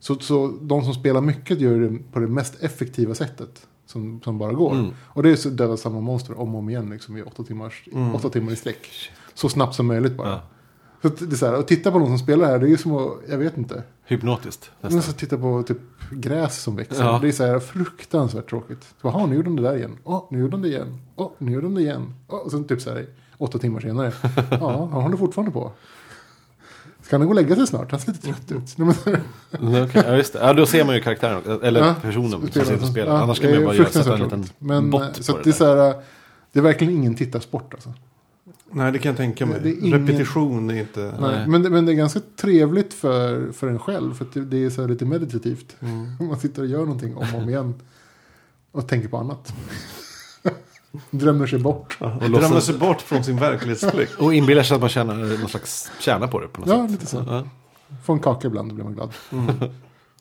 B: Så, så de som spelar mycket gör det på det mest effektiva sättet. Som, som bara går.
C: Mm.
B: Och det är så döda samma monster om och om igen liksom, i åtta, timmars,
A: Mm.
B: åtta timmar i sträck. Så snabbt som möjligt bara.
C: Ja.
B: Så att det är så här, att titta på någon som spelar här, det är ju som att, jag vet inte.
C: Hypnotiskt.
B: Men
C: Nästan.
B: så titta på typ gräs som växer.
C: Ja.
B: Det är så här fruktansvärt tråkigt. Jaha, nu gjorde de det där igen. Åh, nu gjorde de det igen. Åh, nu gjorde de det igen. Åh, och sen typ så här åtta timmar senare. Ja, han håller fortfarande på. Ska han gå och lägga sig snart? Han ser lite trött ut.
C: Mm, okej. Ja, just det. Ja, då ser man ju karaktären. Eller
B: Ja,
C: personen som sitter och spelar.
B: Ja,
C: Annars
B: det
C: kan man ju bara göra, sätta en liten.
B: Men,
C: bot
B: eh,
C: på
B: så
C: det
B: att det är så här. Det är verkligen ingen tittarsport alltså.
A: Nej, det kan jag tänka mig.
B: Det är ingen-
A: Repetition är inte...
B: Nej. Men, det- men det är ganska trevligt för, för en själv. För att det, det är så här lite meditativt.
A: Mm.
B: Man sitter och gör någonting om och om igen. Och tänker på annat. Drömmer sig bort.
A: Ja,
C: Och
A: drömmer
C: låtsas-
A: sig bort från sin verklighetsflykt.
C: Och inbillar sig att man tjänar någon slags tjänar på det på något
B: Ja,
C: sätt.
B: lite så.
C: Ja.
B: Får en kaka ibland och blir man glad.
A: Mm.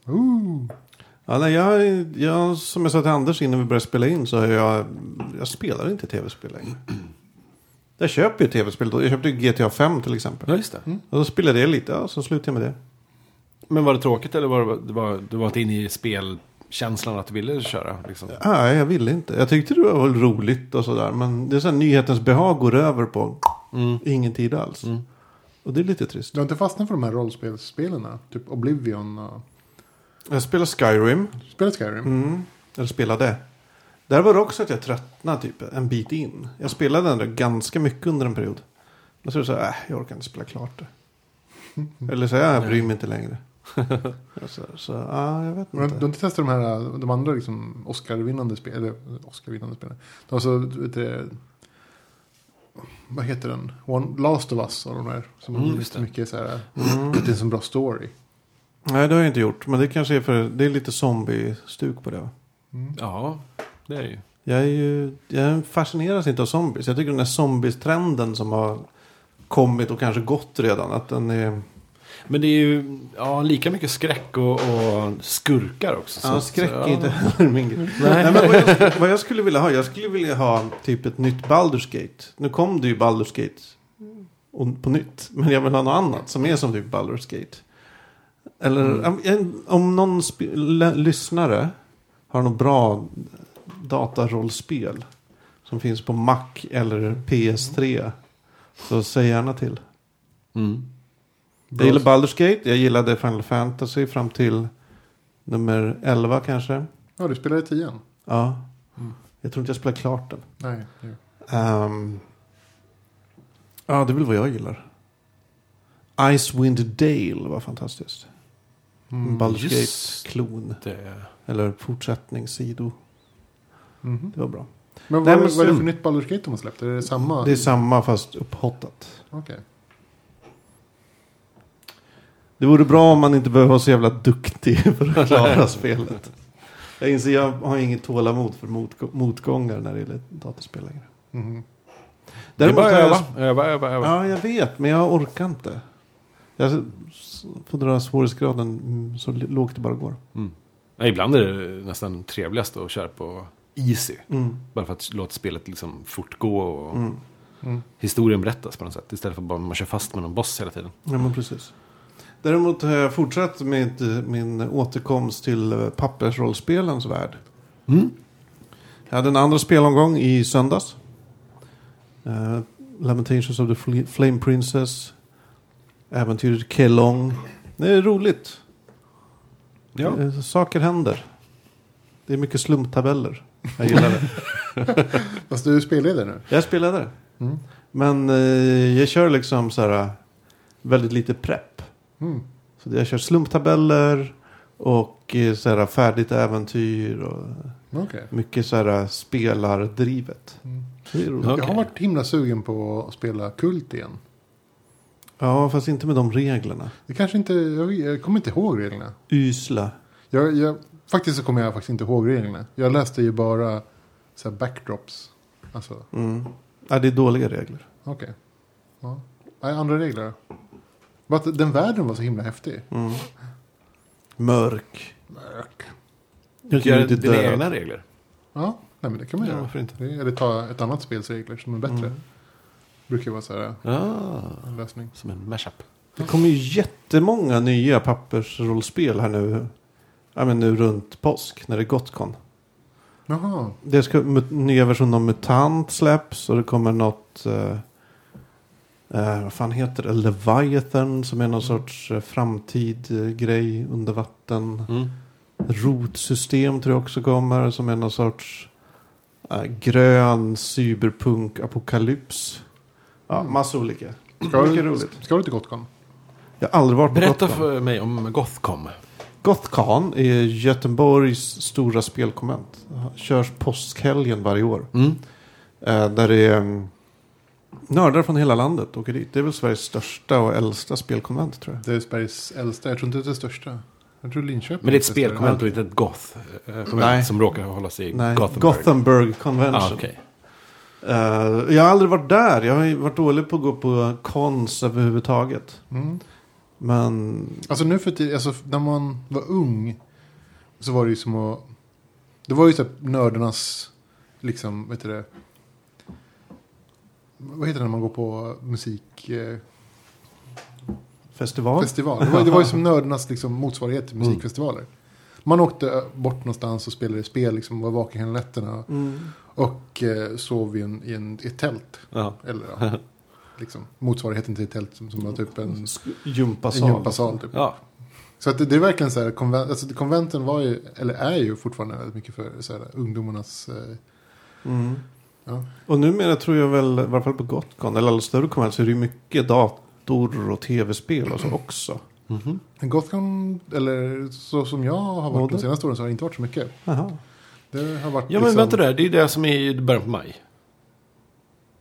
B: Ooh.
A: Ja, nej, jag, jag, som jag sa till Anders innan vi började spela in så är jag, jag spelar inte tv-spel längre. Jag köper ju tv-spel. då. Jag köpte ju GTA 5 till exempel.
C: ja, just det.
B: Mm.
A: Och då spelade jag lite, ja, så slutade jag med det.
C: Men var det tråkigt eller var det, det var, du var inte inne i spelkänslan att du ville köra? Liksom?
A: Nej, jag ville inte. Jag tyckte det var roligt och sådär. Men det är så här, nyhetens behag går över på
C: Mm.
A: ingen tid alls.
C: Mm.
A: Och det är lite trist.
B: Du har inte fastnat för de här rollspelsspelen? Typ Oblivion och...
A: Jag spelar Skyrim.
B: Spelat Skyrim?
A: Mm. Eller spelade. Där var det också att jag tröttnade typ en bit in. Jag spelade den där ganska mycket under en period. Men så är det så här, äh, jag orkar inte spela klart det. Eller så här, jag bryr mig inte längre. så, så ja, jag vet
B: Men Du har
A: inte.
B: inte testat de här, de andra liksom Oscar-vinnande Oscar-vinnande spelen. De har så, vet du, vad heter den? One, Last of Us och de där. Som har
C: Mm, just det.
B: mycket så här,
A: Mm.
B: det är en så bra story.
A: Nej, det har jag inte gjort. Men det kanske är för det är lite zombie-stuk på det. va?
B: Mm.
C: Ja, det är det ju.
A: Jag, är ju, jag fascineras inte av zombies. Jag tycker den här zombies-trenden som har kommit och kanske gått redan. Att den är...
C: Men det är ju ja, lika mycket skräck och, och skurkar också. så
A: Ja, skräck är inte min grej.
C: Nej.
A: Nej, men vad, jag, vad jag skulle vilja ha, jag skulle vilja ha typ ett nytt Baldur's Gate. Nu kom det ju Baldur's Gate och, på nytt. Men jag vill ha något annat som är som typ Baldur's Gate. Eller
C: Mm.
A: om- någon lyssnare har något bra datarollspel som finns på Mac eller PS3. Så säg gärna till.
C: Mm.
A: Jag gillar Baldur's Gate, jag gillade Final Fantasy fram till nummer 11 kanske.
B: Ja, du spelade tian?
A: Ja.
B: Mm.
A: Jag tror inte jag spelar klart den.
B: Nej.
A: Ehm, ja, det är väl vad jag gillar. Icewind Dale var fantastiskt.
B: Mm.
A: Baldur's Gate-klon. Eller fortsättning, sido.
B: Mhm.
A: Det var bra.
B: Men
A: Nej,
B: vad,
A: men
B: vad är det för nytt Baldur's Gate de har släppt? Är det samma?
A: Det är samma fast upphottat.
B: Okej.
A: Det vore bra om man inte behöver vara så jävla duktig för att klara spelet. Jag inser jag har inget tålamod för motgå- motgångar när det gäller dataspel längre.
B: Mhm.
C: det är bara
A: jag-
C: öva, öva, öva, öva.
A: Ja, jag vet, men jag orkar inte. Jag får dra svårighetsgraden mm, så lågt det bara går.
C: Mm. Ja, ibland är det nästan trevligast att köra på easy.
A: Mm.
C: Bara för att låta spelet liksom fortgå och
A: Mm.
C: historien berättas på något sätt. Istället för att bara man kör fast med någon boss hela tiden.
A: Ja, men precis. Däremot har jag fortsatt med min återkomst till eh, pappersrollspelens värld.
C: Mm.
A: Jag hade en andra spelomgång i söndags. Uh, Lamentations of the Fl- Flame Princess. Äventyret Kelong. Det är roligt.
C: Ja.
A: Eh, Saker händer. Det är mycket slumptabeller. Jag gillar det.
B: Fast du är spelledare nu.
A: jag spelade det.
B: Mm.
A: Men eh, jag kör liksom så här väldigt lite prepp.
B: Mm.
A: Så jag kör slumptabeller och eh, så här färdigt äventyr och
B: Okej.
A: mycket så här spelardrivet.
B: Mm.
A: Så.
C: Ja.
B: Jag har varit himla sugen på att spela Kult igen.
A: Ja, fast inte med de reglerna.
B: Det kanske inte, jag, jag kommer inte ihåg reglerna.
A: Ysla.
B: Jag, jag, faktiskt så kommer jag faktiskt inte ihåg reglerna. Jag läste ju bara så här backdrops. Alltså,
A: Mm. Ja, det är dåliga regler.
B: okej. Ja. Nej, andra regler då? Bara att Den världen var så himla häftig.
A: Mm. Mörk.
B: Mörk.
A: Är
C: dina
A: död.
C: egna regler.
B: Ja, nej, men det kan man
C: Ja,
B: göra.
C: varför inte?
B: Det, eller ta ett annat spels regler som är bättre.
A: Mm.
B: Brukar vara så här
C: Ah,
B: en lösning.
C: som en mashup.
A: Det kommer ju jättemånga nya pappersrollspel här nu. Ja, men nu runt påsk när det är Gotcon.
B: Jaha.
A: Det ska nya version av MUTANT släpps och det kommer något. Eh, eh, vad fan heter det? Leviathan som är någon sorts eh, framtid-grej under vatten.
C: Mm.
A: Rotsystem tror jag också kommer som är någon sorts eh, grön cyberpunk-apokalyps. Ja,
B: Mm.
A: massa olika.
B: Ska
A: Mycket roligt.
B: ska du till Gotcon?
A: Jag har aldrig varit på
C: Berätta
A: Gotcon.
C: för mig om Gothcom.
A: Gothcon är Göteborgs stora spelkonvent. Körs påskhelgen varje år.
C: Mm.
A: Eh, där det är mm, nördar från hela landet åker dit. Det är väl Sveriges största och äldsta spelkonvent tror jag.
B: Det är Sveriges äldsta. Jag tror inte det är det största. Jag tror Linköping.
C: Men det är ett spelkonvent och inte ett goth eh, konvent
A: Nej.
C: som råkar hålla sig i
A: Nej,
C: Gothenburg.
A: Gothenburg Convention.
C: Ah, okej.
A: Eh, jag har aldrig varit där. Jag har ju varit dålig på att gå på cons överhuvudtaget.
B: Mm.
A: Men
B: Alltså nu för tiden, alltså när man var ung. Så var det ju som att. Det var ju så här nördarnas. Liksom, vet du det. Vad heter det när man går på musikfestival?
A: festival.
B: festival? Det, var, det var ju som nördarnas liksom, motsvarighet till musikfestivaler. Man åkte bort någonstans och spelade spel, liksom, var vaken hela nätterna.
A: Mm.
B: Och eh, sov i, en, i, en, i ett tält.
C: Ja.
B: Eller ja, liksom, motsvarigheten till ett tält som, som var typ en,
A: Sk-
B: en
A: Gympasal.
B: gympasal. Typ.
C: ja.
B: Så att det, det är verkligen så här, konvent, alltså konventen var ju, eller är ju fortfarande väldigt mycket för så här, ungdomarnas... Eh,
A: Mm.
B: Ja.
A: Och numera tror jag väl, i varje fall på Gotcon, eller alla större konvent, så är det ju mycket dator och tv-spel och så också.
C: Mhm.
B: En Gothcon, eller så som jag har varit
A: Både.
B: de senaste åren så har det inte varit så mycket.
A: Jaha.
B: Det har varit
C: ja, men
B: liksom,
C: vänta där. Det är det som är i början på maj.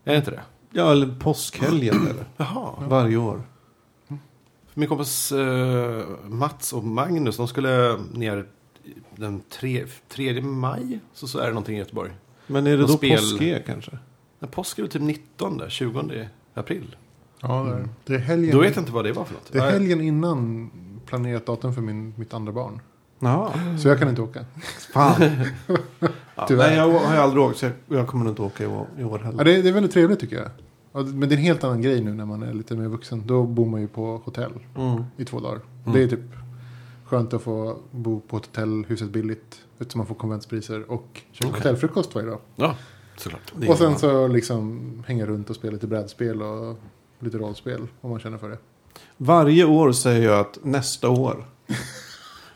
C: Är det inte det?
A: Ja, eller påskhelgen eller?
C: Jaha.
A: Varje år.
C: Min kompis eh, Mats och Magnus, de skulle ner den tre, 3 maj. Så, så är det någonting i Göteborg.
A: Men är det då
C: spel-
A: påsk är kanske?
C: Men påsk är väl typ 19, 20 april.
B: Ja, det är, det är helgen.
C: Då vet jag inte vad det var för något.
B: Det är helgen innan planerat datum för min, mitt andra barn.
A: Ja,
B: Så jag kan inte åka.
A: fan. ja, nej, jag har ju aldrig åkt så jag, jag kommer inte åka i år, i år
B: Ja,
A: heller.
B: det, är, det är väldigt trevligt tycker jag. Ja, Men det är en helt annan grej nu när man är lite mer vuxen. Då bor man ju på hotell
A: Mm.
B: i två dagar.
C: Mm.
B: Det är typ skönt att få bo på ett hotell, huset billigt. Eftersom man får konventspriser och köpa
C: Okej.
B: hotellfrukost varje dag.
C: Ja, såklart.
A: Är
B: Och sen så liksom hänga runt och spela lite brädspel och lite rollspel om man känner för det.
A: Varje år säger jag att nästa år.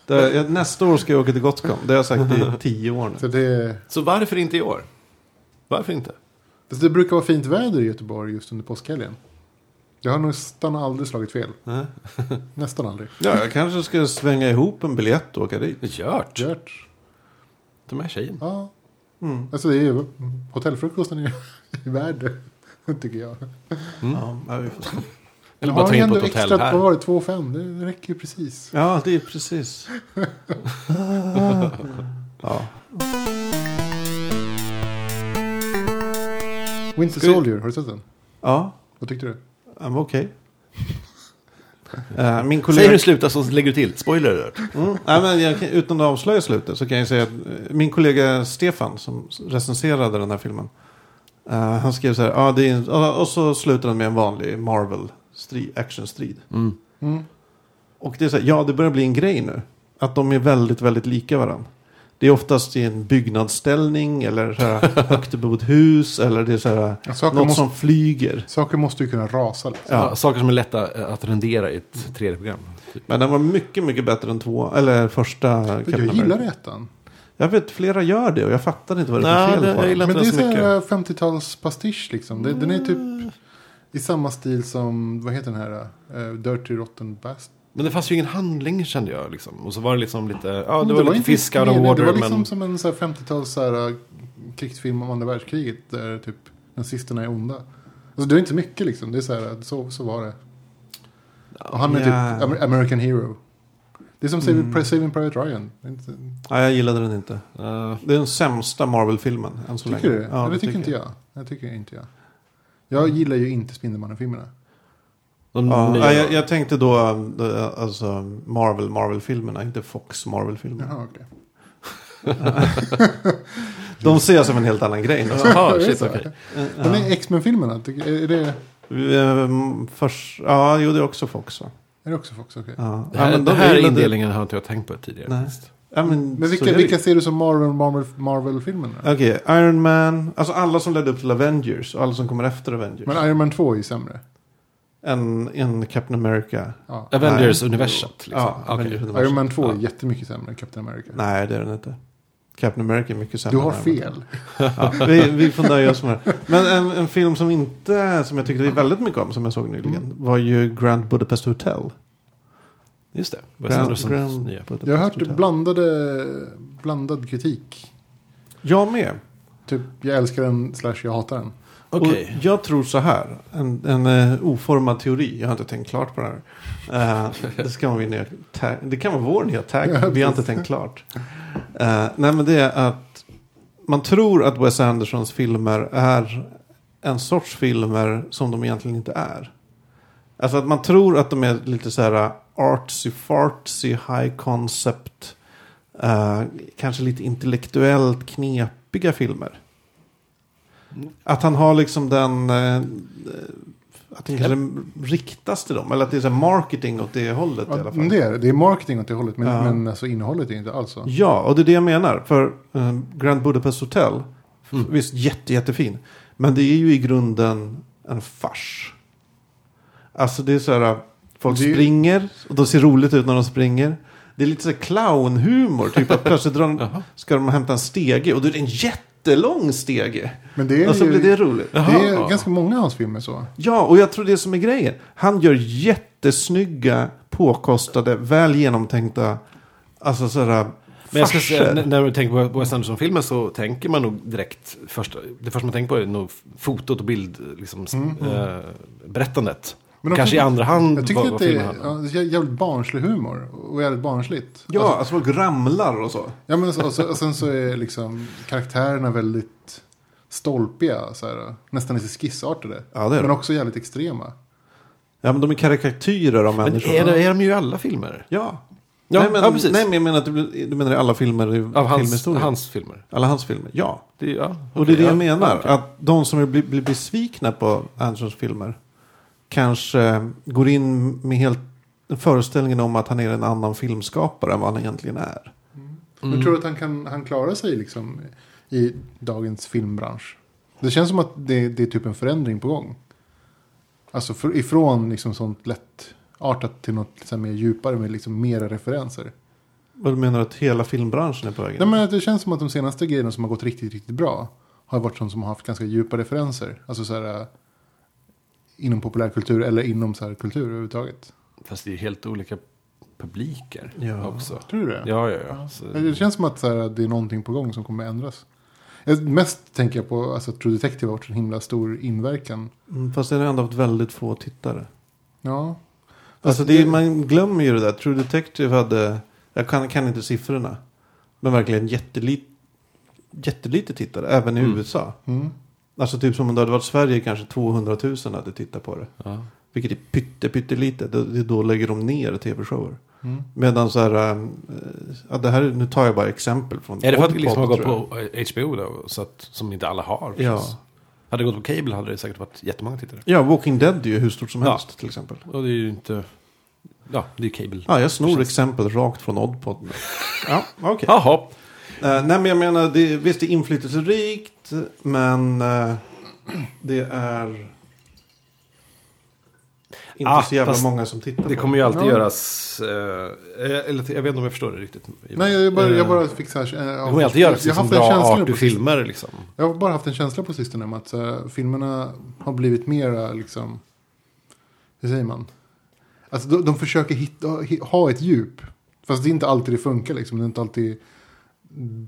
A: Jag, nästa år ska jag åka till Gotcon. Det har jag sagt i tio år
B: Så
A: nu.
B: det,
C: Så varför inte i år? Varför inte?
B: det brukar vara fint väder i Göteborg just under påskhelgen. Jag har nästan aldrig slagit fel.
C: Nej.
B: Nästan aldrig.
A: Ja, jag kanske ska svänga ihop en biljett och åka dit.
C: Gjort.
B: Gört.
C: Ta med tjejen.
B: Ja,
A: Mm.
B: alltså det är ju hotellfrukosten är ju värd tycker jag.
A: Ja, ja, vi får se.
C: Eller bara ta in på ett hotell
B: extra,
C: här.
B: Vad var det? 2 5 det, det räcker ju precis.
A: ja, det är precis. ja.
B: Winter Soldier, har du sett den?
A: ja,
B: Vad tyckte du?
A: Den var okej. Eh, min
C: Säger
A: kollega...
C: du sluta så lägger du till. Spoiler alert.
A: Mm. Nej, men jag, kan- utan att avslöja slutet så kan jag säga att eh, min kollega Stefan som recenserade den här filmen. Eh, han skrev så här, ja det är en, och så slutar han med en vanlig Marvel strid, actionstrid.
C: Mm.
B: Mm.
A: Och det är så här, ja det börjar bli en grej nu. Att de är väldigt, väldigt lika varandra. Det är oftast i en byggnadsställning eller så här högt ett hus. Eller det är så här,
B: Ja, saker,
A: något
B: måste,
A: som flyger.
B: saker måste ju kunna rasa. Liksom.
C: Ja. saker som är lätta att rendera i ett 3D-program.
A: Men den var mycket, mycket bättre än två, eller första
B: Jag gillar ettan.
A: Jag vet, flera gör det och jag fattar inte vad det är för fel
C: det-
A: på den.
B: Men det är
C: den så
B: så
C: mycket.
B: här 50-tals pastisch liksom. Det, den är typ i samma stil som, vad heter den här? Uh, Dirty Rotten Bastard.
C: Men det fanns ju ingen handling kände jag. Liksom. Och så var det liksom lite, ja det
B: Men
C: var, lite
B: inte
C: fisk out of water.
B: Det var liksom
C: men...
B: som en så här 50-tals så här, uh, krigsfilm om andra världskriget. Där typ nazisterna är onda. Alltså, det är inte mycket liksom. Det är så här, så, så var det. Och han är
A: Ja.
B: typ Amer- American Hero. Det är som
A: Mm.
B: Saving Private Ryan. Inte-
A: Nej, jag gillade den inte.
C: Eh,
A: Det är den sämsta Marvel-filmen än så
B: Tycker du
A: länge.
B: det? Ja, det tycker inte jag. Det tycker inte jag. Jag gillar ju inte Spindelmannen-filmerna.
C: De
A: Ja,
C: nya-
A: ja, jag, jag tänkte då eh, alltså Marvel, Marvel-filmerna, inte Fox Marvel-filmer.
B: Jaha, okej.
A: De ser jag som en helt annan grej. nu.
C: Jaha,
B: Är det
C: shit okej.
B: Men är X-Men-filmerna, är det,
A: Ehm, Först, ja, jo det är också Fox va?
B: är det också Fox? Okej.
A: Ja.
C: Det här,
A: ja,
C: det
A: de
C: här indelningen har inte jag tänkt på tidigare.
A: Nej. Ja, men
B: Men vilka,
A: det.
B: vilka ser du som Marvel, Marvel, Marvel-filmerna?
A: Okej, Iron Man, alltså alla som ledde upp till Avengers och alla som kommer efter Avengers.
B: Men Iron Man 2 är ju sämre.
A: En, en Captain America.
B: Ja.
C: Avengers-universat. Liksom.
A: Ja. Avengers universum.
B: Iron Man 2 är
C: Ja.
B: jättemycket sämre än Captain America.
A: Nej, det är den inte. Captain America är mycket
B: du
A: sämre.
B: har
A: än Iron Man.
B: fel.
A: Ja, vi, vi får nöja oss med det. Men en, en film som inte, som jag tyckte väldigt mycket om, som jag såg nyligen,
B: Mm.
A: var ju Grand Budapest Hotel.
C: Just det. Wes
A: Grand,
C: Andersons
A: Grand
C: nya.
A: Budapest
B: Jag har hört
A: Hotel.
B: blandade, blandad kritik.
A: Jag med.
B: Typ, jag älskar den slash jag hatar den.
C: Okej.
A: Och jag tror så här, en, en uh, oformad teori, jag har inte tänkt klart på det här. Eh, det, ska vara nya tag, det kan vara vår nya tag, vi har inte tänkt klart. Eh, nej men det är att man tror att Wes Andersons filmer är en sorts filmer som de egentligen inte är. Alltså att man tror att de är lite så här artsy fartsy, high concept, eh, kanske lite intellektuellt knepiga filmer. Att han har liksom den... Eh, att den kanske riktas till dem. Eller att det är så marketing åt det hållet i alla
B: Ja,
A: fall.
B: det är det. Är marketing åt det hållet. Men,
A: Ja.
B: men alltså, innehållet är inte alls så.
A: Ja, och det är det jag menar. För eh, Grand Budapest Hotel,
C: Mm.
A: visst jätte, jättefin. Men det är ju i grunden en fars. Alltså det är så här, folk
B: Det
A: springer och de ser roligt ut när de springer. Det är lite så här clownhumor, typ att plötsligt drar ska de hämta en stege och då är det en jättelång stege.
B: Men det är,
A: Och så
B: ju,
A: blir det roligt.
B: det
C: Jaha.
B: är ganska många av hans filmer så.
A: Ja, och jag tror det är som är grejen. Han gör jättesnygga, påkostade, väl genomtänkta, alltså sådär
C: Men jag ska säga,
A: farser.
C: n- när du tänker på Wes Anderson-filmen så tänker man nog direkt, första, det första man tänker på är nog fotot och bild, liksom,
B: Mm,
C: eh, berättandet.
B: Men
C: Kanske i andra hand
B: Jag tycker att det är, ja, det är jävligt barnslig humor. Och jävligt barnsligt.
A: Ja,
B: Alltså,
A: alltså folk ramlar och så.
B: ja men så, och, så, och sen så är liksom karaktärerna väldigt stolpiga. Så här, nästan lite skissartade.
A: Ja, det är
B: Men
A: det.
B: också jävligt extrema.
A: Ja, men de är karikatyrer av
C: Men
A: människor.
C: är, det, är de ju i alla filmer?
A: Ja.
C: Ja,
A: nej, men,
C: ja, precis.
A: Nej, men jag menar att du, du menar i alla filmer i
C: Av hans, hans filmer?
A: Alla hans filmer, ja.
C: Det, ja,
A: Och det är det jag
C: ja,
A: menar.
C: okej.
A: Att de som blir, blir besvikna på Andersons filmer kanske går in med helt föreställningen om att han är en annan filmskapare än vad han egentligen är.
B: Men
C: Mm.
B: tror du att han kan han klara sig liksom i dagens filmbransch? Det känns som att det, det är typ en förändring på gång. Alltså för, ifrån liksom sånt lättartat till något liksom mer djupare med liksom mera referenser.
A: Vad du menar att hela filmbranschen är på väg?
B: Nej, men att det känns som att de senaste grejerna som har gått riktigt, riktigt bra har varit sånt som har haft ganska djupa referenser. Alltså så här, inom populärkultur eller inom så här kultur överhuvudtaget.
C: Fast det är helt olika publiker
A: Ja.
C: också.
B: Tror du det?
C: Ja, ja, ja. Så,
B: Det känns som att så här, det är någonting på gång som kommer ändras. Jag, mest tänker jag på alltså, att True Detective har varit en himla stor inverkan.
A: Mm, fast den har ändå haft väldigt få tittare.
B: Ja.
A: Alltså det, är- man glömmer ju det där. True Detective hade, jag kan, kan inte siffrorna. Men verkligen jättelit, jättelite tittare, även i
C: Mm.
A: USA.
B: Mm.
A: Alltså typ som om det hade varit Sverige kanske 200 000 hade tittat på det.
C: ja.
A: Vilket är pytte, pyttelite. Det, då lägger de ner tv-shower.
B: Mm.
A: Medan så här, äh, ja, det här, nu tar jag bara exempel från
C: Är det för att det liksom har gått på HBO då? Så att, som inte alla har?
A: Ja.
C: Hade det gått på cable hade det säkert varit jättemånga tittare.
A: Ja, Walking Dead är ju hur stort som
C: Ja.
A: helst till exempel.
C: Och det är ju inte... Ja, det är cable.
A: Ja, jag snor exempel rakt från Oddpod. Ja, okej.
C: Jaha.
A: Eh, nej, men jag menar, det, visst det är inflytelserikt, men eh, det är inte
C: Ah,
A: så jävla många som tittar
C: Det
A: på
C: kommer ju alltid
B: Ja.
C: göras... Eh, eller jag vet inte om jag förstår det riktigt.
B: Nej, jag bara,
C: Eh,
B: jag bara fick så här... eh,
C: Det kommer alltid göras
B: jag har
C: liksom
B: haft en
C: bra
B: känsla nu
C: arty
B: på sistone.
C: filmer liksom.
B: Jag har bara haft en känsla på sistone om att uh, filmerna har blivit mera liksom... Hur säger man? Alltså de, de försöker hitta, hi- ha ett djup. Fast det är inte alltid det funkar liksom. Det är inte alltid...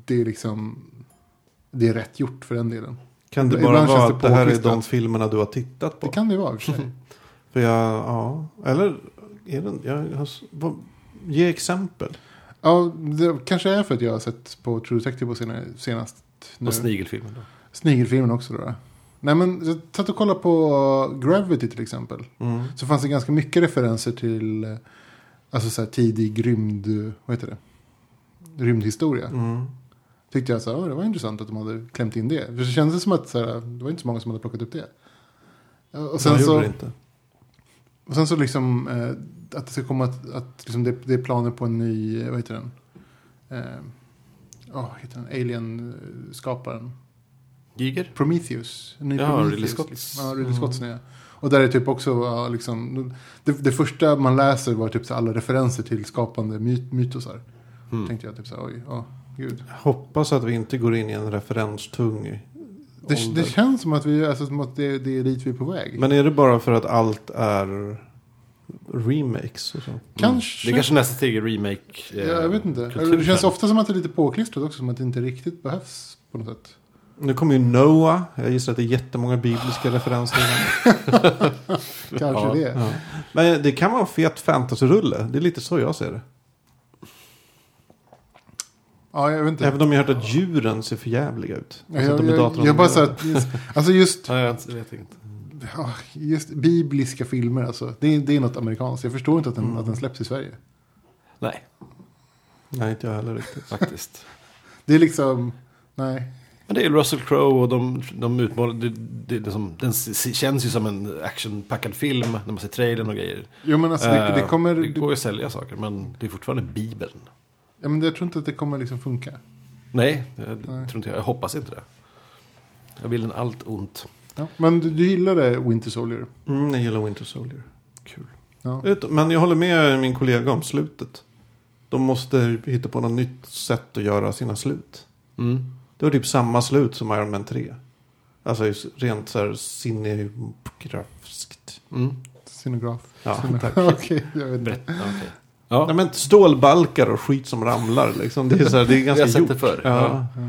B: Det är liksom... Det är rätt gjort för den delen.
A: Kan det
B: Ibland
A: bara vara
B: det
A: att det här är de filmerna du har tittat på?
B: Det kan det ju vara i och för sig.
A: För jag, ja, eller är det, jag, har vad, ge exempel.
B: ja, det kanske är för att jag har sett på True Detective på senare, senast. Nu.
C: Och snigelfilmen då.
B: Snigelfilmen också då. Nej men jag satt och kollade på Gravity till exempel.
A: Mm.
B: Så fanns det ganska mycket referenser till eh, alltså så här tidig rymd, vad heter det? Rymdhistoria.
A: Mm.
B: Tyckte jag så här, "Åh, det var intressant att de hade klämt in det. För det kändes som att så här, det var inte så många som hade plockat upp det. Och sen,
A: gjorde
B: så,
A: det inte.
B: och sen så liksom eh, att det ska komma att, att liksom det, det är planer på en ny, eh, vad heter den? Eh, oh, heter den? Alien-skaparen.
C: Giger?
B: Prometheus. En ny
C: Ja,
B: Prometheus,
C: Ridley Scott.
B: Liksom. Ja, Ridley Scotts nya. Och där är typ också, ja, liksom, det, det första man läser var typ så alla referenser till skapande myt, mytosar.
C: Mm.
B: Tänkte jag typ så här, oj, ja, gud.
A: Jag hoppas att vi inte går in i en referenstung
B: Det, det känns som att, vi, alltså, som att det, det är dit vi är på väg.
A: Men är det bara för att allt är remakes och så?
B: kanske.
C: Det är kanske nästa steg i remake. eh,
B: ja, jag vet inte.
C: kulturen.
B: Det känns ofta som att det är lite påklistrat också, som att det inte riktigt behövs på något sätt.
A: Nu kommer ju Noah. Jag gissar att det är jättemånga bibliska referenser.
B: Kanske
C: Ja.
B: det.
A: Ja. Men det kan vara en fet fantasyrulle. Det är lite så jag ser det.
B: Ja, jag vet inte.
A: Även om jag har hört att djuren ser för jävliga ut.
B: jag,
A: Alltså att
B: jag, jag,
A: datorn-
B: jag bara så att, alltså just,
C: Nej, jag vet inte.
B: ja, just bibliska filmer alltså. Det är, det är något amerikanskt. Jag förstår inte att den,
A: Mm.
B: att den släpps i Sverige.
C: Nej,
A: Nej, inte jag heller riktigt.
C: faktiskt.
B: Det är liksom, nej.
C: Men det är Russell Crowe och de, de utmålar... Det, det, det som, den känns ju som en actionpackad film när man ser trailern och grejer.
B: Jo men alltså det, det
C: Eh,
B: kommer,
C: det går ju att sälja saker, men det är fortfarande Bibeln.
B: Ja, men jag tror inte att det kommer liksom funka.
C: Nej, jag
B: Nej.
C: tror inte jag. Jag hoppas inte det. Jag vill en allt ont.
B: Ja. Men du, du gillade Winter Soldier?
A: Mm, jag gillar Winter Soldier. Kul.
B: Ja.
A: Men jag håller med min kollega om slutet. De måste hitta på något nytt sätt att göra sina slut.
C: Mm.
A: Det var typ samma slut som Iron Man 3. Alltså rent så här cinegrafiskt.
C: Mm.
B: Scenograf?
A: Ja,
B: Scenograf.
A: tack.
B: Okej, jag vet inte.
C: Berätta. okej. Ja.
A: Nej, men stålbalkar och skit som ramlar liksom. Det är, så här, det är ganska
C: Vi har sett
A: gjort.
C: det förr.
A: Ja.
C: Ja.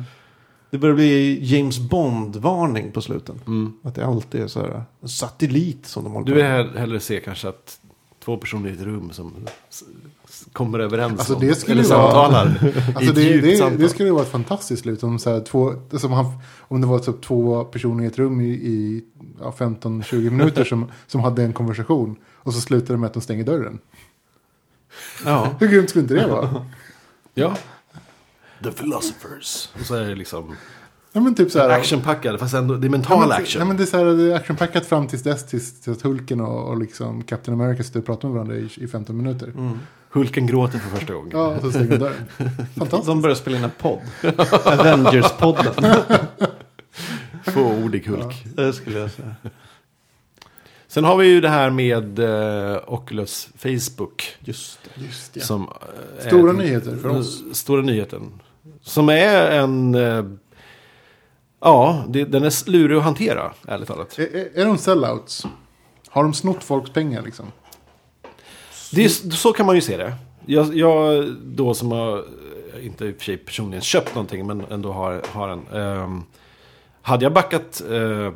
A: Det börjar bli James Bond-varning på sluten.
C: Mm.
A: Att det alltid är så här en satellit som de håller
C: Du
A: på
C: vill
A: med.
C: hellre se kanske att två personer i ett rum som s- s- kommer överens
B: Alltså, det skulle
C: eller
B: vara-
C: samtalar. i
B: Alltså
C: ett
B: det,
C: djupt
B: det,
C: samtal.
B: det skulle vara ett fantastiskt slut om, så här, två, som han, om det var typ två personer i ett rum i, i ja, 15-20 minuter som, som hade en konversation. Och så slutar det med att de stänger dörren.
A: Ja.
B: Hur grymt skulle inte det vara?
C: Ja. The Philosophers. Och så är det liksom
B: Ja, men typ så här,
C: actionpackad, fast ändå det är
B: Ja,
C: mental
B: men,
C: action.
B: Ja, men det är så här, det är actionpackat fram tills dess, tills, tills att Hulken och, och liksom Captain America sitter och pratar med varandra i, i 15 minuter.
A: Mm.
C: Hulken gråter för första gången.
B: Ja, så stänger dörren. Fantastiskt.
A: De börjar spela in en podd. Avengers-podden.
C: Fåordig Hulk.
A: Det skulle jag säga.
C: Sen har vi ju det här med eh, Oculus Facebook.
A: Just.
B: Just ja.
C: Som, eh,
B: Stora
C: är-
B: nyheter för oss.
C: Stora nyheten. Som är en... Eh, ja, det, den är lurig att hantera, ärligt talat.
B: Är, är, är de sellouts? Har de snott folks pengar liksom?
C: Det är, så kan man ju se det. Jag, jag då som har, eh, inte i och för sig personligen köpt någonting, men ändå har, har en. ehm, hade jag backat eh,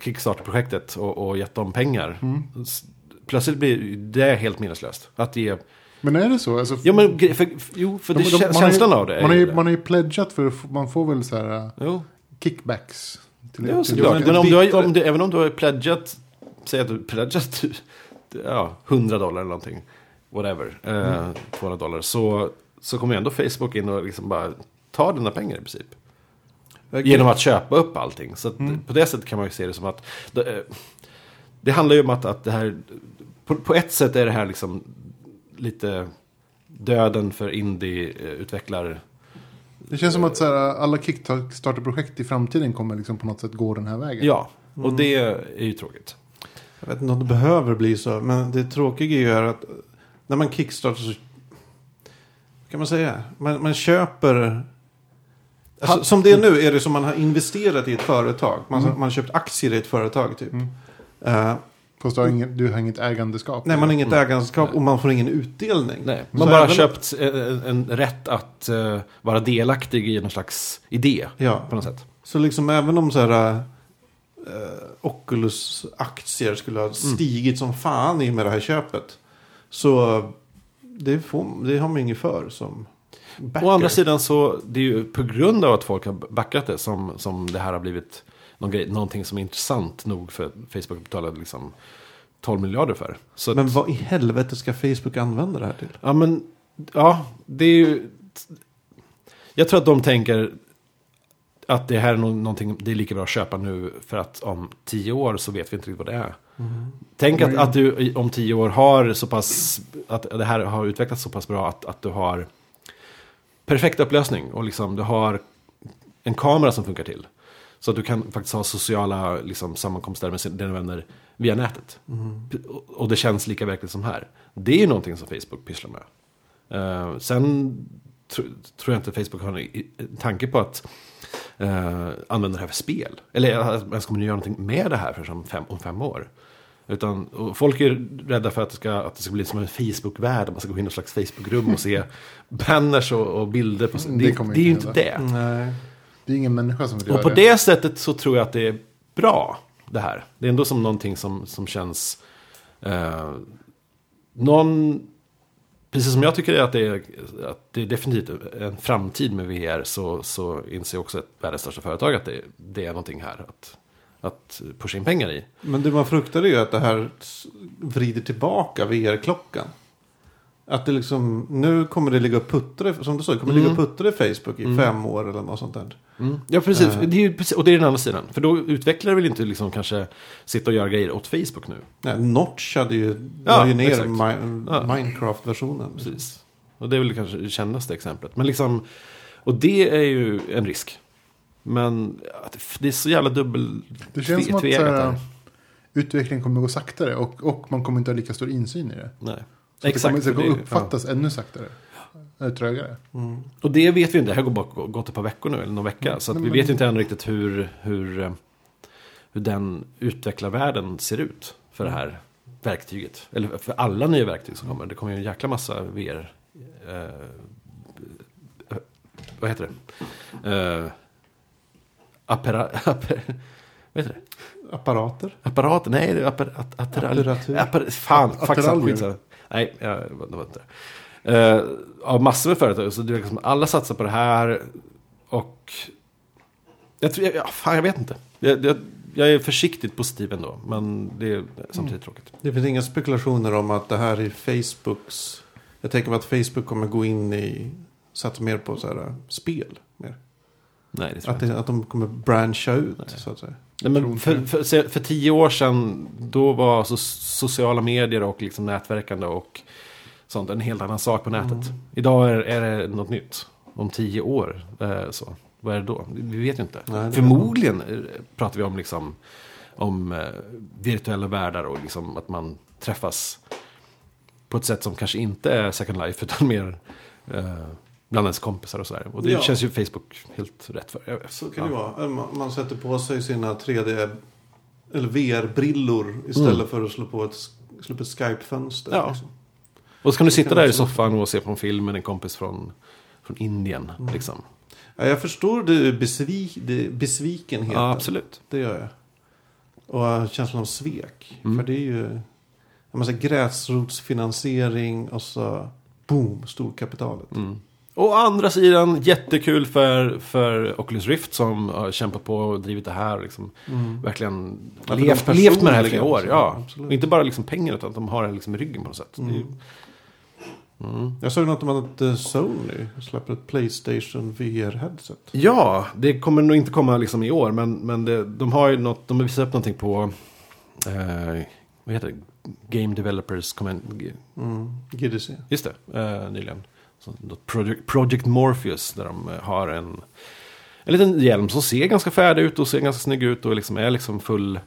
C: Kickstarter-projektet och, och gett dem pengar. s- Plötsligt blir det helt minneslöst. Att ge...
B: Men är det så? Alltså,
C: Ja, men gre- för, jo, för det,
B: de- de- har ju-
C: känslan av det. är
B: Man har,
C: ju
B: ju,
C: det.
B: man ju pledgat för, man får väl så här uh,
C: Jo,
B: kickbacks. Till,
C: jo
B: till-
C: såklart.
A: men
C: men
A: det
C: om du har, om du, även om du har pledgat, säg att du pledgat ja, 100 dollar eller någonting, whatever, eh, 200 dollar, så, så kommer ändå Facebook in och liksom bara tar dina pengar i princip. Genom att köpa upp allting. Så att på det sättet kan man ju se det som att det, eh, det handlar ju om att, att det här, på, på ett sätt är det här liksom lite döden för indie-utvecklare.
B: Det känns som att så här, alla Kickstarter-projekt i framtiden kommer liksom på något sätt gå den här vägen.
C: Ja, och det är ju tråkigt.
A: Jag vet inte om det behöver bli så. Men det tråkiga är ju att när man kickstartar så... Kan man säga? Man, man köper... Alltså, som det är nu är det som man har investerat i ett företag. Man, man har köpt aktier i ett företag typ. Eh,
B: Fast du har, inget, du har inget ägandeskap.
A: nej, man har inget ägandeskap och man får ingen utdelning.
C: Nej, man bara
A: även-
C: köpt en, en rätt att eh, vara delaktig i någon slags idé.
A: Ja.
C: På något sätt.
A: Så liksom även om så här... Uh, Oculus-aktier skulle ha stigit som fan i och med det här köpet. Så det, får, det har man inget för som backer.
C: Å andra sidan så, det är ju på grund av att folk har backat det som, som det här har blivit någon grej, någonting som är intressant nog för Facebook att betala liksom 12 miljarder för. Så att,
A: Men vad i helvete ska Facebook använda det här till?
C: Ja, men ja, det är ju... Jag tror att de tänker att det här är nå- någonting, det är lika bra att köpa nu för att om tio år så vet vi inte riktigt vad det är. Tänk att, att du om tio år har så pass, att det här har utvecklats så pass bra att, att du har perfekt upplösning och liksom du har en kamera som funkar till. Så att du kan faktiskt ha sociala liksom, sammankomster med dina vänner via nätet. Och- Och det känns lika verkligt som här. Det är ju någonting som Facebook pysslar med. Uh, sen tr- tror jag inte Facebook har en tanke på att uh, använda det här för spel. Eller eh, att man ens kommer att göra någonting med det här för fem, om fem år. Utan, folk är rädda för att det, ska, att det ska bli som en Facebook-värld. Man ska gå in i någon slags Facebook-rum och se banners och, och bilder. På, det,
B: Det kommer
C: det är ju
B: inte
C: det.
A: Nej.
B: Det är ingen människa som vill
C: Och på
B: det.
C: det sättet så tror jag att det är bra. Det här. Det är ändå som någonting som, som känns... Eh, någon... Precis som jag tycker att det är, att det är definitivt en framtid med VR så, så inser också ett världens största företag att det, det är någonting här att, att pusha in pengar i.
A: Men det man fruktar är ju att det här vrider tillbaka VR-klockan. Att det liksom, nu kommer det ligga och puttra, som du sa, det kommer ligga och puttra i Facebook i fem år eller något sånt där.
C: Ja, precis.
A: Eh.
C: Det är. Och det är den andra sidan. För då utvecklare vill inte liksom kanske sitta och göra grejer åt Facebook nu.
A: Nej, Notch hade ju,
C: Ja,
A: ju ner. Mi-
C: Ja.
A: Minecraft-versionen.
C: Precis. Och det är väl kanske det kändaste exemplet. Men liksom, och det är ju en risk. Men att det är så jävla dubbel...
B: Det känns som att så
C: tveeggat
B: här, utvecklingen kommer gå saktare och, och man kommer inte ha lika stor insyn i det.
C: Nej.
B: Så
C: Exakt.
B: det kommer att uppfattas ännu saktare. Eller trögare.
C: ja. Och det vet vi inte. Det här går bara gått ett par veckor nu, eller någon vecka. Så att
B: Nej,
C: vi
B: men-
C: vet inte än riktigt hur, hur, eh, hur den utvecklarvärlden ser ut för det här verktyget. Eller för alla nya verktyg som kommer. Det kommer ju en jäkla massa VR... Eh, eh, vad heter det? Eh, appara, apper, heter det?
A: Apparater.
C: Apparater? Nej, det är attiral,
A: Apparatur.
C: appar, fan. Nej, jag, det var inte det. Uh, av massor med företag. Så det är liksom, alla satsar på det här. Och jag, tror, ja, fan, jag vet inte. Jag, jag, jag är försiktigt positiv ändå. Men det är samtidigt tråkigt.
A: Det finns inga spekulationer om att det här är Facebooks... Jag tänker mig att Facebook kommer gå in i... Satsa mer på så här, spel.
C: Nej, det tror
A: Att,
C: jag inte.
A: att de kommer branscha ut, så att säga.
C: Nej, men för, för, för, tio år sedan, då var så, sociala medier och liksom nätverkande och sånt en helt annan sak på nätet. Idag är, är det något nytt. Om tio år, eh, så. Vad är det då? Vi vet ju inte.
A: Nej,
C: Förmodligen eh, pratar vi om, liksom, om eh, virtuella världar och liksom att man träffas på ett sätt som kanske inte är Second Life utan mer eh, bland ens kompisar och sådär. Och det
A: Ja.
C: känns ju Facebook helt rätt för.
A: Så kan
C: Ja.
A: det vara. Man, sätter på sig sina 3D eller VR-brillor istället för att slå på ett, slå på ett Skype-fönster.
C: Ja.
A: Liksom.
C: Och så kan du sitta
A: kan
C: där i soffan och se på en film med en kompis från, från Indien.
A: Mm.
C: Liksom.
A: Ja, jag förstår det, besvik, besvikenheten.
C: Ja, absolut.
A: Det gör jag. Och känslan av svek.
C: Mm.
A: För det är ju en massa gräsrotsfinansiering och så boom, storkapitalet.
C: Mm. Och å andra sidan, jättekul för, för Oculus Rift som har kämpat på och drivit det här. Liksom, Verkligen
A: Ja, för
C: levt, levt med det här i flera år.
A: också.
C: Ja.
A: Absolut.
C: Och inte bara liksom pengar utan att de har det liksom i ryggen på något sätt. Är ju- Mm.
A: Jag såg något om att eh, Sony släpper ett Playstation VR-headset.
C: Ja, det kommer nog inte komma liksom i år. Men, men det, de har ju något, de har visat upp någonting på, eh, vad heter det? Game Developers Comment.
A: Mm. GDC.
C: Just det, eh, nyligen. Project, Project Morpheus, där de eh, har en, en liten hjälm som ser ganska färdig ut och ser ganska snygg ut och liksom är liksom full,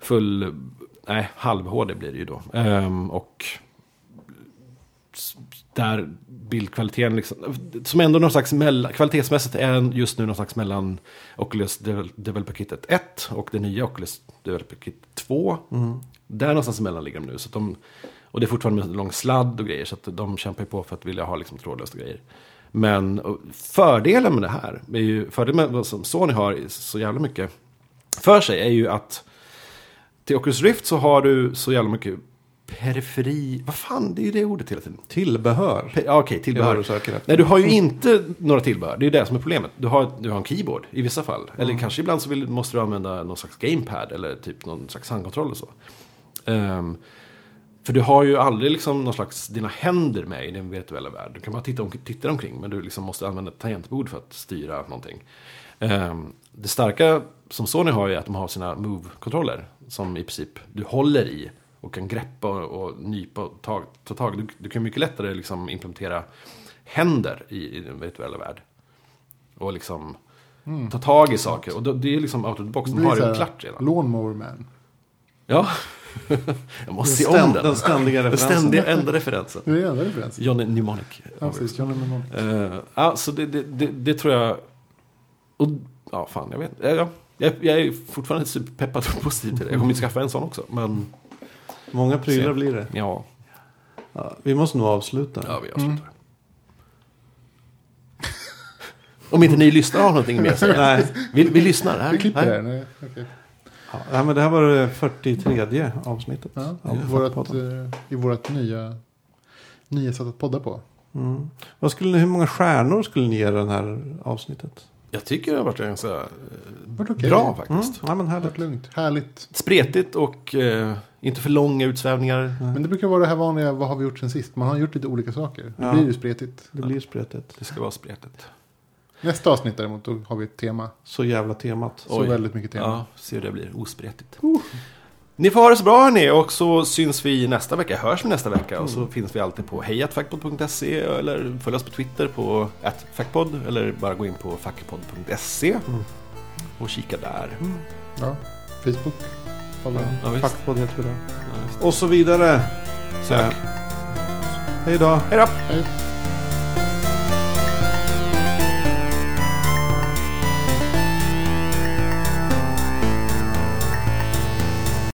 C: full, nej, halv-HD blir det ju då. Ehm, och där bildkvaliteten liksom, som ändå någon slags mellan, kvalitetsmässigt är just nu någon slags mellan Oculus Devel- Developer Kit 1 och det nya Oculus Developer Kit 2. Där någonstans emellan ligger de nu. Så de, och det är fortfarande med lång sladd och grejer. Så att de kämpar ju på för att vilja ha liksom trådlöst och grejer. Men fördelen med det här, är ju, fördelen med vad som Sony har så jävla mycket för sig är ju att till Oculus Rift så har du så jävla mycket periferi. Vad fan, det är ju det ordet hela tiden.
A: Tillbehör.
C: Okej,
A: vad
C: tillbehör.
A: du söker efter.
C: Nej, du har ju inte några tillbehör. Det är ju det som är problemet. Du har, du har en keyboard i vissa fall. Eller kanske ibland så vill, måste du använda någon slags gamepad eller typ någon slags handkontroll och så. Ehm, för du har ju aldrig liksom någon slags dina händer med i din virtuella värld. Du kan bara titta, om, titta omkring men du liksom måste använda ett tangentbord för att styra någonting. Ehm, det starka som Sony har är att de har sina Move-kontroller som i princip du håller i och kan greppa och, och nypa och ta, ta tag. Du, du kan mycket lättare liksom implementera händer i, i din virtuella värld. Och liksom ta tag i saker. Och då, det är liksom out of the box.
B: Det
C: De har det klart redan.
B: Lawnmower Man.
C: Ja. Jag måste se om den.
A: den ständiga
C: Den
A: referensen.
C: ständiga enda referensen.
B: Det är enda referensen.
C: Johnny Mnemonic.
B: Ja, precis. Johnny Mnemonic.
C: Uh, ja, så det, det, det, det tror jag... Och, ja, fan, jag vet. Ja, ja. Jag, jag är fortfarande superpeppad och positiv till det. Jag kommer inte skaffa en sån också. Men
A: Många prylar
C: Se.
A: blir det.
C: ja,
A: Ja, vi måste nog avsluta.
C: ja vi avslutar. Om inte ni lyssnar har någonting mer att säga.
A: Nej.
C: Vi, vi lyssnar. Här.
B: Vi klipper
C: här.
B: Nej, okej.
A: Ja, nej, men det här var det 43 avsnittet.
B: Ja,
A: av
B: i vårat, eh, I vårt nya, nya sätt att podda på.
A: Mm. Vad skulle ni, hur många stjärnor skulle ni ge det här avsnittet?
C: Jag tycker det har varit ganska eh,
B: okej.
C: bra
A: Mm.
C: faktiskt.
A: Ja, men härligt.
B: lugnt. Härligt.
C: Spretigt och eh, inte för långa utsvävningar.
B: Men det brukar vara det här vanliga, vad har vi gjort sen sist? Man har gjort lite olika saker. Det
A: Ja.
B: blir ju spretigt.
A: Det blir spretigt.
C: Det ska vara spretigt.
B: Nästa avsnitt däremot, då har vi ett tema.
A: Så jävla temat.
B: Så
C: Oj.
B: väldigt mycket tema.
C: Ja, se hur det blir. Ospretigt. Ni får ha det så bra hörni och så syns vi nästa vecka. Hörs vi nästa vecka och så finns vi alltid på hejatfackpodd.se eller följ oss på Twitter på @fackpodd eller bara gå in på fackpodd.se och kika där.
B: Ja. Facebook.
C: Ja, visst.
A: Fackpodd heter vi där.
C: Ja.
A: Och så vidare.
C: Sök.
A: Hej då.
C: Hej då!
B: Hej.